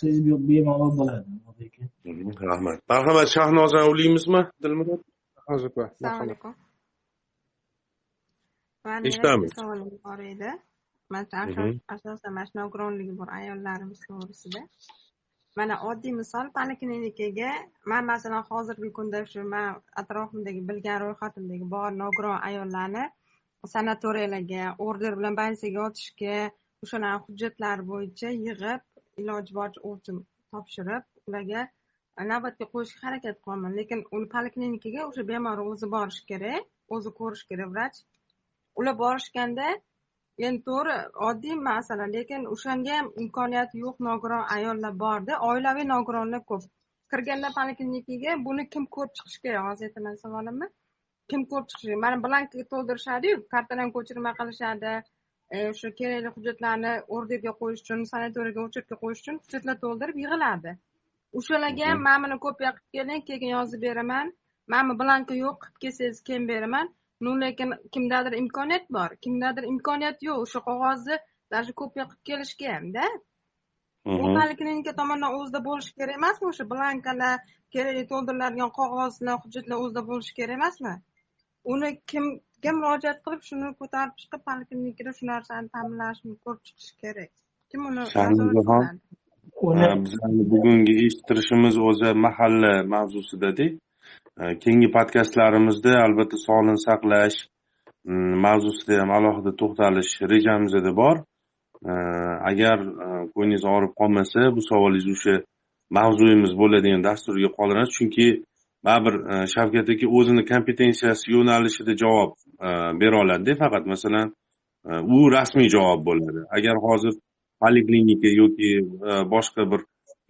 qilib bemalol bo'ladi. Rahmat. Marhamat shahnozani ulaymizmi dilmurod? Opa assalomu alaykum. Eshitamiz. savolim bor edi. Man asosan mana shu nogironligi bor ayollarimiz to'g'risida mana oddiy misol. Poliklinikaga man masalan hozirgi kunda shu man atrofimdagi bilgan ro'yxatimdagi bor nogiron ayollarni sanatoriyalarga order bilan больницаga yotishga o'shalarni hujjatlari bo'yicha yig'ib iloji boricha topshirib ularga navbatga qo'yishga harakat qilaman lekin uni poliklinikaga o'sha bemor o'zi borishi kerak o'zi ko'rishi kerak. Vrach ular borishganda endi to'g'ri oddiy masala lekin o'shanga ham imkoniyati yo'q nogiron ayollar borda oilaviy nogironlar ko'p. Kirganda poliklinikaga buni kim ko'rib chiqishi kerak hozir aytaman savolimni. Kim ko'rib chiqishi mana blanka to'ldirishadiyu kartadan ko'chirma qilishadi e, o'sha kerakli hujjatlarni orderga qo'yish uchun sanatoriyaga uchetga qo'yish uchun hujjatlar to'ldirib yig'iladi. O'shalarga ham mana buni kopiya qilib keling keyin yozib beraman. Mana bu blanka yo'q qilib kelsangiz keyin beraman lekin kimdadir imkoniyat bor. Kimdadir imkoniyat yo'q. O'sha qog'ozni даже kopiya qilib kelishga hamda u poliklinika tomonidan o'zida bo'lishi kerak emasmi? O'sha blankalar kerakli to'ldiriladigan qog'ozlar hujjatlar o'zida bo'lishi kerak emasmi? Uni kimga murojaat qilib shuni ko'tarib chiqib poliklinikada shu narsani ta'minlashni ko'rib chiqish kerak. Kim uni bugungi eshittirishimiz o'zi mahalla mavzusidada E, keyingi podkastlarimizda albatta sog'liqni saqlash mm, mavzusida ham alohida to'xtalish rejamizda bor. E, agar e, ko'nglingiz og'rib qolmasa bu savolingiz o'sha mavzuyimiz bo'ladigan dasturga qoldiramiz chunki baribir shavkat aka o'zini kompetensiyasi yo'nalishida javob bera oladida. Faqat masalan u rasmiy javob bo'ladi. Agar hozir poliklinika yoki boshqa bir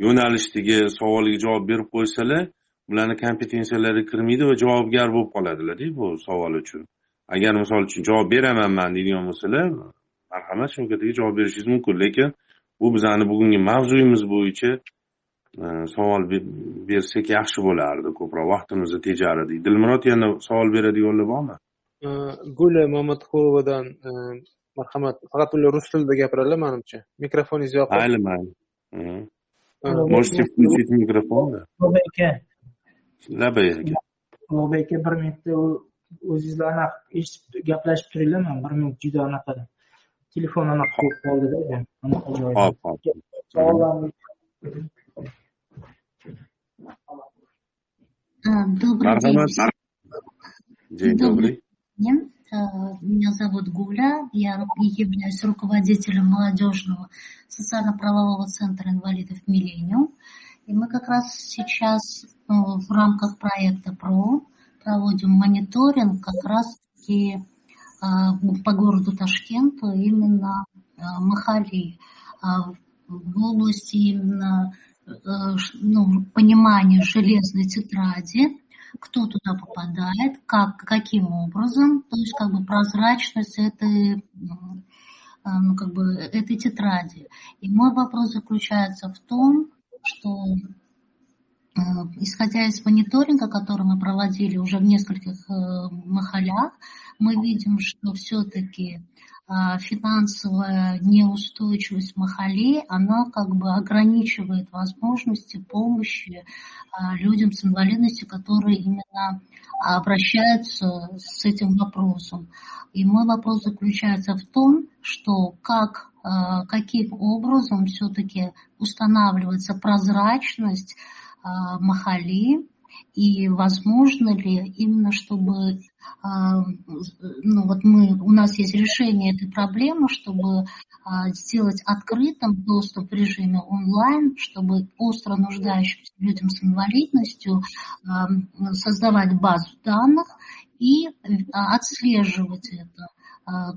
yo'nalishdagi savolga javob berib qo'ysalar ularni kompetensiyalariga kirmaydi va javobgar bo'lib qoladilarda bu savol uchun. Agar misol uchun javob beraman man deydigan bo'lsalar marhamat shavkat aka javob berishingiz mumkin. Lekin bu bizani bugungi mavzuyimiz bo'yicha e, savol bersak yaxshi bo'lardi. Ko'proq vaqtimizni tejardik dilmurod yana savol beradiganlar bormi? Guli mamatqulovadan e, marhamat faqat ular rus tilida gapiradilar manimcha. Mikrofoningiz yopiq mayli. Mayli можете включить микрофон aka labay aka ulug'bek aka bir minutda o'zingizlar anaqa eshitib gaplashib turinglar man bir minut juda anaqa telefon anaqa bo'lib qoldida anaqa joyda hop hop Добрый день. день Добрый день. Э, Меня зовут Гуля. Я являюсь руководителем молодежного социально-правового центра инвалидов «Миллениум». И мы как раз сейчас э, в рамках проекта ПРО проводим мониторинг как раз-таки э, по городу Ташкенту именно э, Махали. А В области именно ну, понимания железной тетради, кто туда попадает, как, каким образом, то есть как бы прозрачность этой, ну, как бы, этой тетради. И мой вопрос заключается в том, что э, исходя из мониторинга, который мы проводили уже в нескольких э, махалях, мы видим, что все-таки финансовая неустойчивость махали, она как бы ограничивает возможности помощи а, людям с инвалидностью, которые именно обращаются с этим вопросом. И мой вопрос заключается в том, что как, каким образом все-таки устанавливается прозрачность махали, и возможно ли именно, чтобы а, ну вот мы, у нас есть решение этой проблемы, чтобы а, сделать открытым доступ в режиме онлайн, чтобы остро нуждающимся людям с инвалидностью а, создавать базу данных и отслеживать это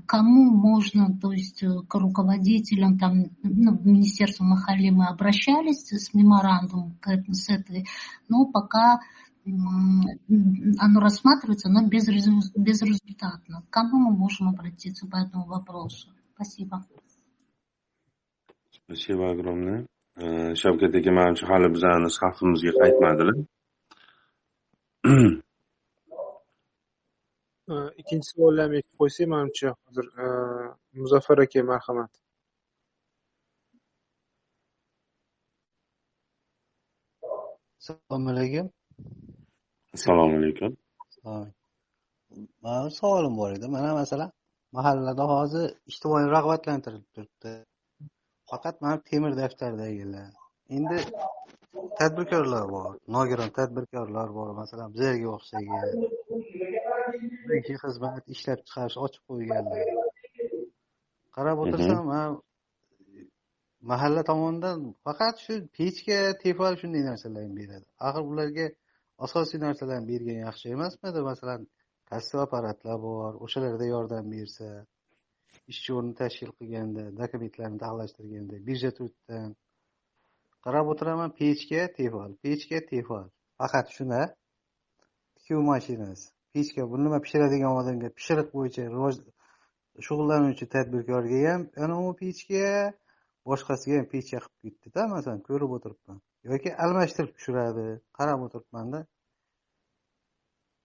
кому можно, то есть э, к руководителям, там, ну, в Министерство Махали мы обращались с меморандумом с этой, но пока оно рассматривается, но безрезу- безрезультатно. К кому мы можем обратиться по этому вопросу? Спасибо. spasibo огромное Э, shavkat aka manimcha hali bizani safimizga qaytmadilar Э, ikkinchi savolni ham aytib qo'ysak manimcha hozir э, muzaffar aka marhamat assalomu alaykum assalomu alaykum. Mani savolim bor edi. Mana masalan mahallada hozir ijtimoiy rag'batlantirib turibdi. Faqat mana temir daftardagilar endi tadbirkorlar bor nogiron tadbirkorlar bor. Masalan bizlarga o'xshagan xizmat ishlab chiqarish ochib qo'yganlar. Qarab o'tirsam man mahalla tomonidan faqat shu pechka tefal shunday narsalarni beradi. Axir ularga asosiy narsalarni bergan yaxshi emasmidi? Masalan kassa apparatlar bor o'shalarda yordam bersa ishchi o'rni tashkil qilganda dokumentlarni taxlashtirganda birja truddan qarab o'tiraman pechka tefal pechka tefal. Faqat shuna tikuv mashinasi pechka bu nima pishiradigan odamga pishiriq bo'yicha rivoj shug'ullanuvchi tadbirkorga ham anavi pechka! Boshqasiga ham pechka qilib ketdida masalan ko'rib o'tiribman. Yoki almashtirib tushiradi. Qarab o'tiribmanda.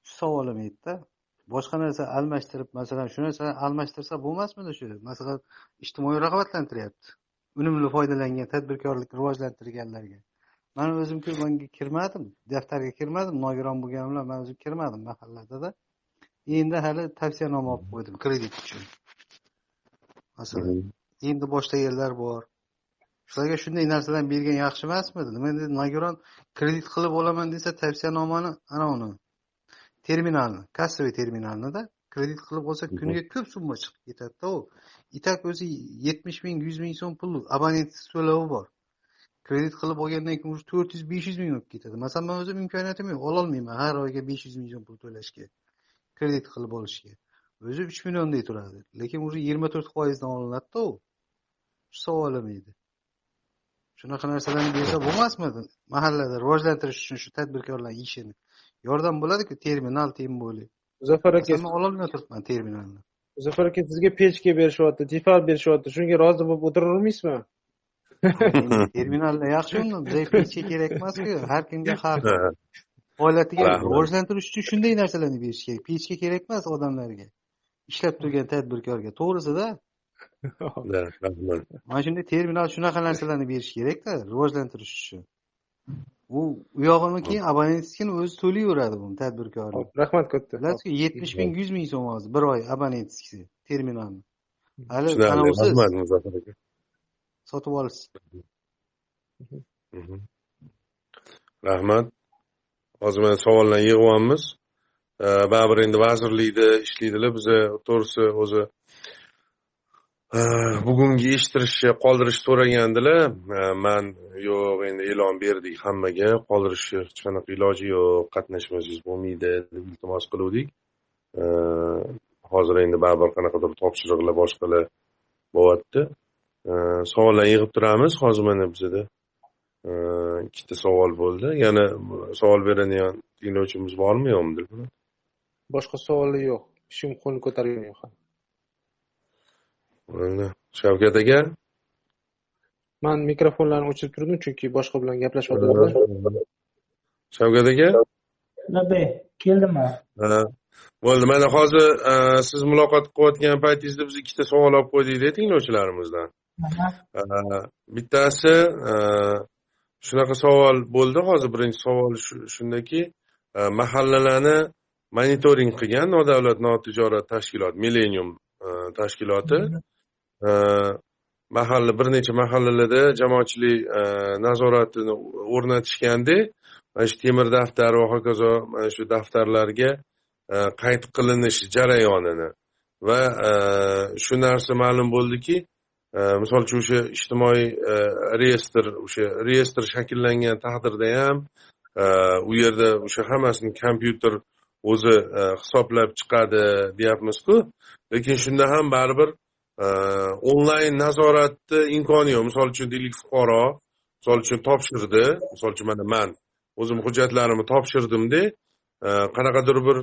Shu savolim edida boshqa narsa almashtirib masalan shu narsani almashtirsa bo'lmasmidi shu? Masalan ijtimoiy rag'batlantiryapti. Unumli foydalangan tadbirkorlikni rivojlantirganlarga. Man o'zimku bunga kirmadim daftarga kirmadim nogiron bo'lganim bilan man o'zim kirmadim mahalladada endi hali tavsiyanoma olib qo'ydim kredit uchun. Masalan endi boshlaganlar bor shularga shunday narsalarni bergan yaxshi emasmidi? Nima endi nogiron kredit qilib olaman desa tavsiyanomani anavi terminalni kassaviy terminalnida kredit qilib olsa kuniga ko'p summa chiqib ketadida u. И так o'zi yetmish ming yuz ming so'm pul abonent to'lovi bor. Kredit qilib olgandan keyin уже to'rt yuz besh yuz ming bo'lib ketadi. Masalan man o'zim imkoniyatim yo'q ololmayman har oyga besh yuz ming so'm pul to'lashga kredit qilib olishga. O'zi uch milliondek turadi lekin уже yigirma to'rt foizdan olinadida u. Savolim edi shunaqa narsalarni bersa bo'lmasmidi mahallada rivojlantirish uchun shu tadbirkorlarni ishini yordam bo'ladiku? Terminal tем более muzaffar aka man ololmay turibman terminalni. Muzaffar aka sizga pechka berishyapti tefal berishyapti. Shunga rozi bo'lib o'tiravermaysizmi? Terminallar yaxshi unda bizga pechka kerak emasku. Har kimga har Rahmat. rivojlantirish uchun shunday narsalarni berish kerak. Pechka kerak emas odamlarga. Ishlab turgan tadbirkorga. To'g'risida rahmat mana shunday terminal shunaqa narsalarni berish kerakda rivojlantirish uchun. U u yog'ini keyin abonentskini o'zi to'layveradi buni tadbirkor rahmat katta. Bilasizku yetmish ming yuz ming so'm hozir bir oy abonentskisi terminalni. Hali rahmat muzaffar aka. sotib olasiz. Rahmat. Hozir mana savollarni yig'yapmiz. Baribir endi vazirlikda ishlaydilar. Biza to'g'risi o'zi Э, bugungi eshittirishni qoldirishni so'ragandilar э, man yo'q endi e'lon berdik hammaga. Qoldirishni hech qanaqa iloji yo'q qatnashmasangiz bo'lmaydi deb iltimos qiluvdik. Э, hozir endi baribir qanaqadir topshiriqlar boshqalar bo'lyapti. Savollar yig'ib turamiz. Hozir mana bizada ikkita savol bo'ldi. Yana savol beradigan tinglovchimiz bormi yo'qmi dilfurat boshqa savollar yo'q. Ishim qo'lni ko'targani yo'q shavkat aka? Man mikrofonlarni o'chirib turdim chunki boshqa bilan gaplashyaptilar shavkat aka? Keldiman bo'ldi. Mana hozir siz muloqot qilayotgan paytingizda biz ikkita savol olib qo'ydikda tinglovchilarimizdan bittasi shunaqa savol bo'ldi hozir. Birinchi savol shundaki mahallalarni monitoring qilgan nodavlat notijorat tashkilot millenium tashkiloti mahalla bir necha mahallalarda jamoatchilik e, nazoratini o'rnatishganda mana shu temir daftar va hokazo mana shu daftarlarga e, qayd qilinish jarayonini. Va e, shu narsa ma'lum bo'ldiki misol uchun o'sha ijtimoiy reyestr o'sha reyestr shakllangan taqdirda ham u yerda o'sha hammasini kompyuter o'zi hisoblab chiqadi deyapmizku. Lekin shunda ham baribir onlayn nazoratni imkoni yo'q misol uchun deylik fuqaro misol uchun topshirdi misol uchun mana man o'zimni hujjatlarimni topshirdimda e, qanaqadir bir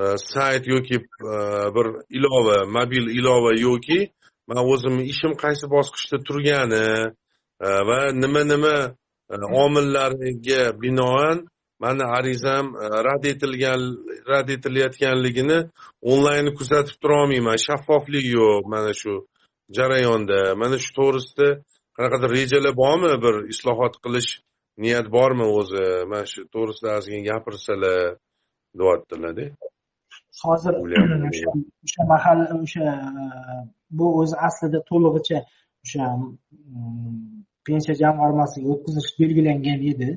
e, sayt yoki e, bir ilova mobil ilova yoki man o'zimni ishim qaysi bosqichda turgani va nima nima omillariga binoan mani arizam rad etilgan rad etilayotganligini onlayn kuzatib turolmayman. Shaffoflik yo'q mana shu jarayonda. Mana shu to'g'risida qanaqadir rejalar bormi bir islohot qilish niyat bormi o'zi? Mana shu to'g'risida ozgina gapirsalar deyaptilarda. Hozir o'sha mahalla o'sha bu o'zi aslida to'lig'icha o'sha pensiya jamg'armasiga o'tkazish belgilangan edi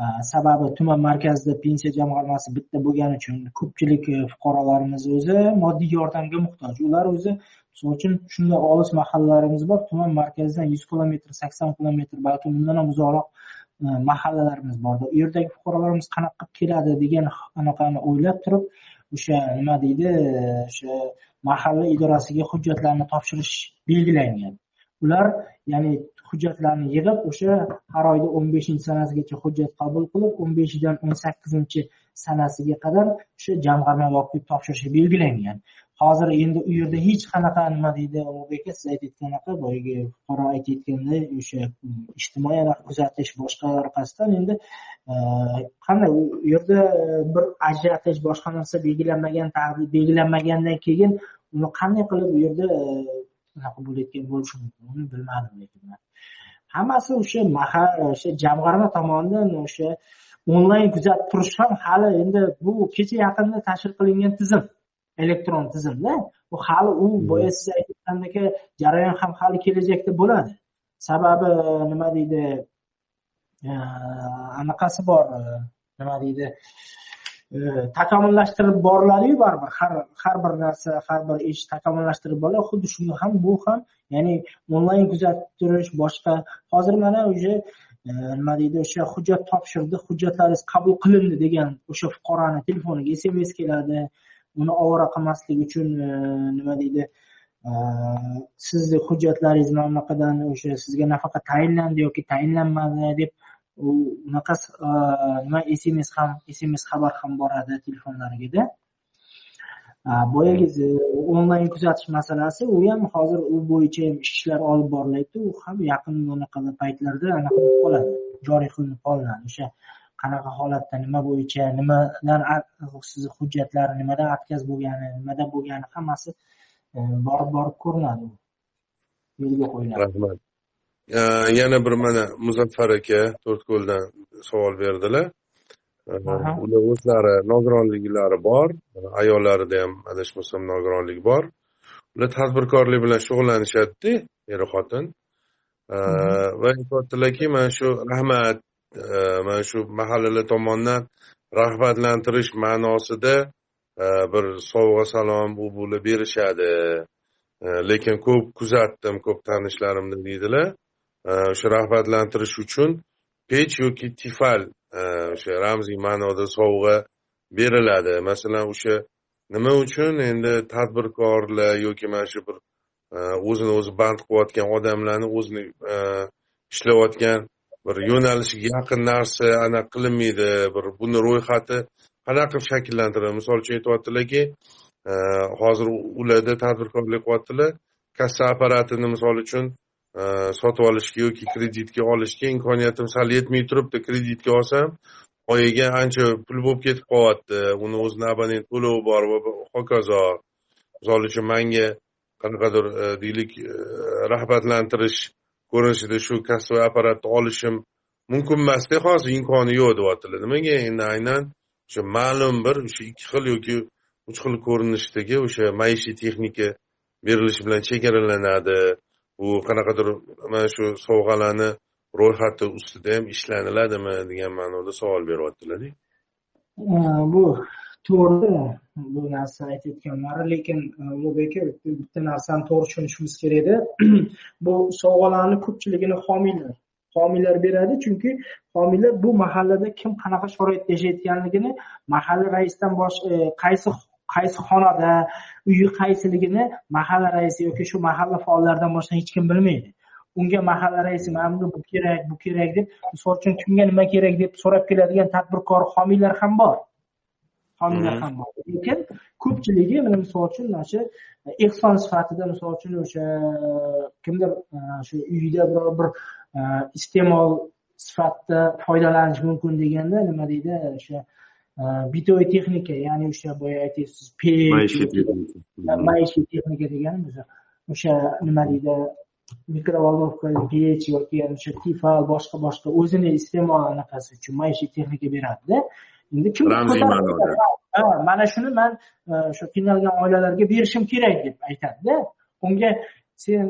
Э, sababi tuman markazida pensiya jamg'armasi bitta bo'lgani uchun ko'pchilik e, fuqarolarimiz o'zi moddiy yordamga muhtoj. Ular o'zi misol uchun shunday olis mahallalarimiz bor. Tuman markazidan yuz kilometr sakson kilometr balki undan ham uzoqroq e, mahallalarimiz borda. U yerdagi fuqarolarimiz qanaqa qilib keladi degan anaqani o'ylab turib o'sha nima deydi o'sha mahalla idorasiga hujjatlarni topshirish belgilangan. Ular ya'ni hujjatlarni yig'ib o'sha har oyda o'n beshinchi sanasigacha hujjat qabul qilib o'n beshidan o'n sakkizinchi sanasiga qadar o'sha jamg'arma yopib topshirishi belgilangan. Hozir endi u yerda hech qanaqa nima deydi ulug'bek aka siz aytayotganaqa boyagi fuqaro aytayotganday o'sha hm, ijtimoiy kuzatish boshqa orqasidan endi e, qanday u yerda e, bir ajratish boshqa narsa belgilanmagan belgilanmagandan keyin uni qanday qilib u yerda e, unaqa bo'layotgan bo'lishi mumkin uni bilmadim lekin hammasi o'sha mahal o'sha jamg'arma tomonidan o'sha onlayn kuzatib turish ham hali endi bu kecha yaqinda tashkil qilingan tizim elektron tizimda. U hali u boya siz aytgandek jarayon ham hali kelajakda bo'ladi. Sababi nima deydi anaqasi bor nima deydi Э, takomillashtirib boriladiyu baribir. Har har bir narsa har bir ish takomillashtirib boriladi. Xuddi shunga ham bu ham ya'ni onlayn kuzatib turish boshqa. Hozir mana уже e, nima deydi o'sha hujjat topshirdi hujjatlaringiz qabul qilindi degan o'sha fuqaroni telefoniga sms keladi. Uni ovora qilmaslik uchun e, nima deydi e, sizni hujjatlaringiz mana bunaqadan o'sha sizga nafaqa tayinlandi yoki tayinlanmadi deb unaqa nima sms ham sms xabar ham boradi telefonlarigada boyagi onlayn kuzatish masalasi u ham hozir u bo'yicha ham ishlar olib borilyapti u ham yaqin bunaqa paytlarda anaqa bo'lib qoladi. Joriy qilinib qolinadi o'sha qanaqa holatda nima bo'yicha nimadan sizni hujjatlar nimadan отказ bo'lgani nimada bo'lgani hammasi borib borib ko'rinadi yo'lga qo'yiladi. Rahmat yana bir mana muzaffar aka to'rtko'ldan savol berdilar. Ular o'zlari nogironliklari bor ayollarida ham adashmasam nogironligi bor. Ular tadbirkorlik bilan shug'ullanishadida er xotin. Va aytyaptilarki mana shu rahmat mana shu mahallalar tomonidan rag'batlantirish ma'nosida bir sovg'a salom u bular berishadi. Lekin ko'p kuzatdim ko'p tanishlarimni deydilar o'sha rag'batlantirish uchun pech yoki tifal o'sha ramziy ma'noda sovg'a beriladi masalan o'sha nima uchun endi tadbirkorlar yoki mana shu bir o'zini o'zi band qilayotgan odamlarni o'zini ishlayotgan bir yo'nalishiga yaqin narsa anaqa qilinmaydi bir buni ro'yxati qanaqa qilib shakllantiriladi misol uchun aytyaptilarki hozir ularda tadbirkorlik qilyaptilar kassa apparatini misol uchun Э, sotib olishga yoki kreditga olishga imkoniyatim sal yetmay turibdi. Kreditga olsam oyiga ancha pul bo'lib ketib qolyapti. Uni o'zini abonent to'lovi bor va hokazo. Misol uchun manga qanaqadir e, deylik e, rag'batlantirish ko'rinishida shu kassaviy apparatni olishim mumkin emasda. Hozir imkoni yo'q deyaptilar. Nimaga endi aynan o'sha ma'lum bir o'sha ikki xil yoki uch xil ko'rinishdagi o'sha maishiy texnika berilishi bilan chegaralanadi. U qanaqadir mana shu sovg'alarni ro'yxati ustida ham ishlaniladimi degan ma'noda savol beryaptilarda bu to'g'ri. Bu narsani aytayotganlari lekin e, ulug'bek aka bitta narsani to'g'ri tushunishimiz kerakda bu sovg'alarni ko'pchiligini homiylar homiylar beradi. Chunki homiylar bu mahallada kim qanaqa sharoitda yashayotganligini mahalla raisidan bosh e, qaysi qaysi xonada uyi qaysiligini mahalla raisi yoki shu mahalla faollaridan boshqa hech kim bilmaydi. Unga mahalla raisi mana bunga bu kerak bu kerak deb misol uchun kimga nima kerak deb so'rab keladigan tadbirkor homiylar ham bor. Homiylar ham bor. Lekin ko'pchiligi mana misol uchun mana shu ehson sifatida misol uchun o'sha kimdir shu uyida biror bir iste'mol sifatida foydalanish mumkin deganda nima deydi o'sha bitoy texnika ya'ni o'sha boya aytyapsiz maishiy texnika deganimiz o'sha nima deydi mikrovolnovka pech yoki o'sha tifal boshqa boshqa o'zini iste'mol anaqasi uchun maishiy texnika beradida endi kim ramziy ma'noda mana shuni man o'sha qiynalgan oilalarga berishim kerak deb aytadida unga sen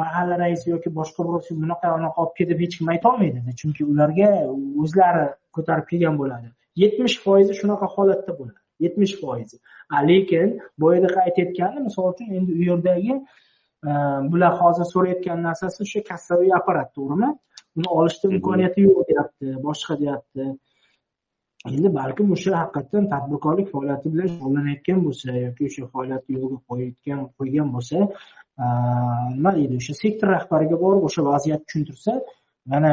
mahalla raisi yoki boshqa birov bunaqa unaqa olib ket deb hech kim aytolmaydida chunki ularga o'zlari ko'tarib kelgan bo'ladi yetmish foizi shunaqa holatda bo'ladi. Yetmish foizi. Lekin boyagi aytayotganim misol uchun endi u yerdagi bular hozir so'rayotgan narsasi o'sha kassaviy apparat to'g'rimi? Uni olishda imkoniyati yo'q deyapti boshqa deyapti. Endi balkim o'sha haqiqatdan tadbirkorlik faoliyati bilan shug'ullanayotgan bo'lsa yoki o'sha faoliyatni yo'lga qo'yayotgan qo'ygan bo'lsa nima deydi o'sha sektor rahbariga borib o'sha vaziyatni tushuntirsa mana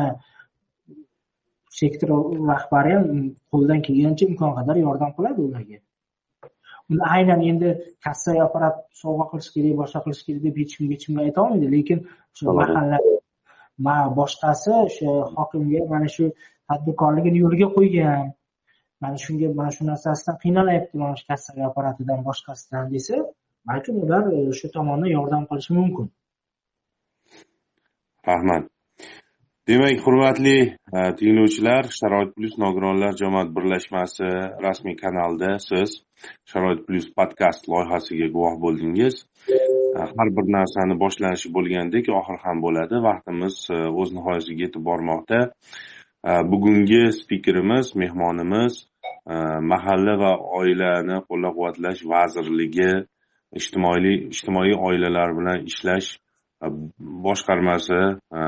sektor rahbari ham qo'lidan kelganicha imkon qadar yordam qiladi ularga. Uni aynan endi kassaviy apparat sovg'a qilish kerak boshqa qilish kerak deb hech kimga hech kimga aytolmaydi lekin o'sha mahalla boshqasi o'sha hokimga mana shu tadbirkorligini yo'lga qo'ygan. Mana shunga mana shu narsasidan qiynalyapti mana shu kassaviy apparatidan boshqasidan desa balkim ular shu tomondan yordam qilishi mumkin. Rahmat demak hurmatli e, tinglovchilar sharoit plyus nogironlar jamoat birlashmasi rasmiy kanalida siz sharoit plyus podkast loyihasiga guvoh bo'ldingiz. E, har bir narsani boshlanishi bo'lgandek oxiri ham bo'ladi. Vaqtimiz e, o'z nihoyasiga yetib bormoqda. Bugungi spikerimiz mehmonimiz mahalla va oilani qo'llab quvvatlash vazirligi ijtimoiy ijtimoiy oilalar bilan ishlash Э, boshqarmasi э,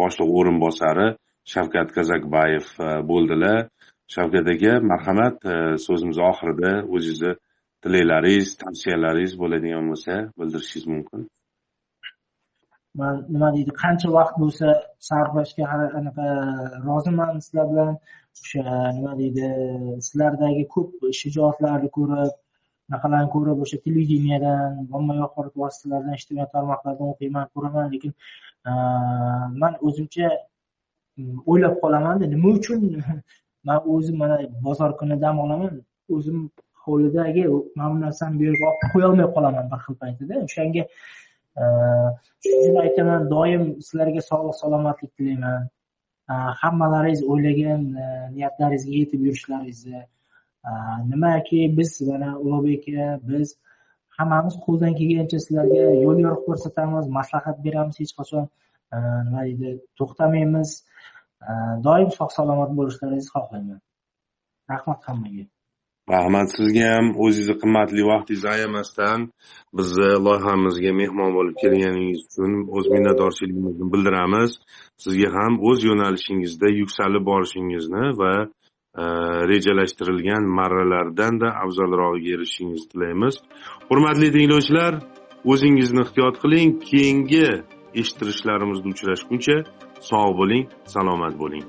boshliq o'rinbosari shavkat kazakbayev э, bo'ldilar. Shavkat aka marhamat so'zimiz oxirida o'zingizni tilaklaringiz tavsiyalaringiz bo'ladigan bo'lsa bildirishingiz mumkin. Man nima deydi qancha vaqt bo'lsa sarflashga anaqa e, roziman sizlar bilan. O'sha nima deydi sizlardagi ko'p shijoatlarni ko'rib anaqalarni ko'rib o'sha televideniyadan ommaviy axborot vositalaridan ijtimoiy tarmoqlardan o'qiyman ko'raman lekin man o'zimcha mm, o'ylab qolamanda nima uchun man o'zim mana bozor kuni dam olaman o'zim hovlidagi mana bu narsani bu yerga olib qo'yolmay qolaman bir xil paytida. O'shanga shuning uchun aytaman doim sizlarga sog'lik salomatlik tilayman. Hammalaringiz o'ylagan niyatlaringizga yetib yurishlaringizni nimaki biz mana ulug'bek aka biz hammamiz qo'ldan kelgancha sizlarga yo'l yo'riq ko'rsatamiz maslahat beramiz hech qachon. Nima deydi to'xtamaymiz. Doim sog' salomat bo'lishlaringizni xohlayman. Rahmat hammaga. Rahmat sizga ham o'zingizni qimmatli vaqtingizni ayamasdan bizni loyihamizga mehmon bo'lib kelganingiz uchun o'z minnatdorchiligimizni bildiramiz. Sizga ham o'z yo'nalishingizda yuksalib borishingizni va Э, rejalashtirilgan rejalashtirilgan marralardanda afzalrog'iga erishishingizni tilaymiz. Hurmatli tinglovchilar o'zingizni ehtiyot qiling keyingi eshittirishlarimizda uchrashguncha sog' bo'ling salomat bo'ling.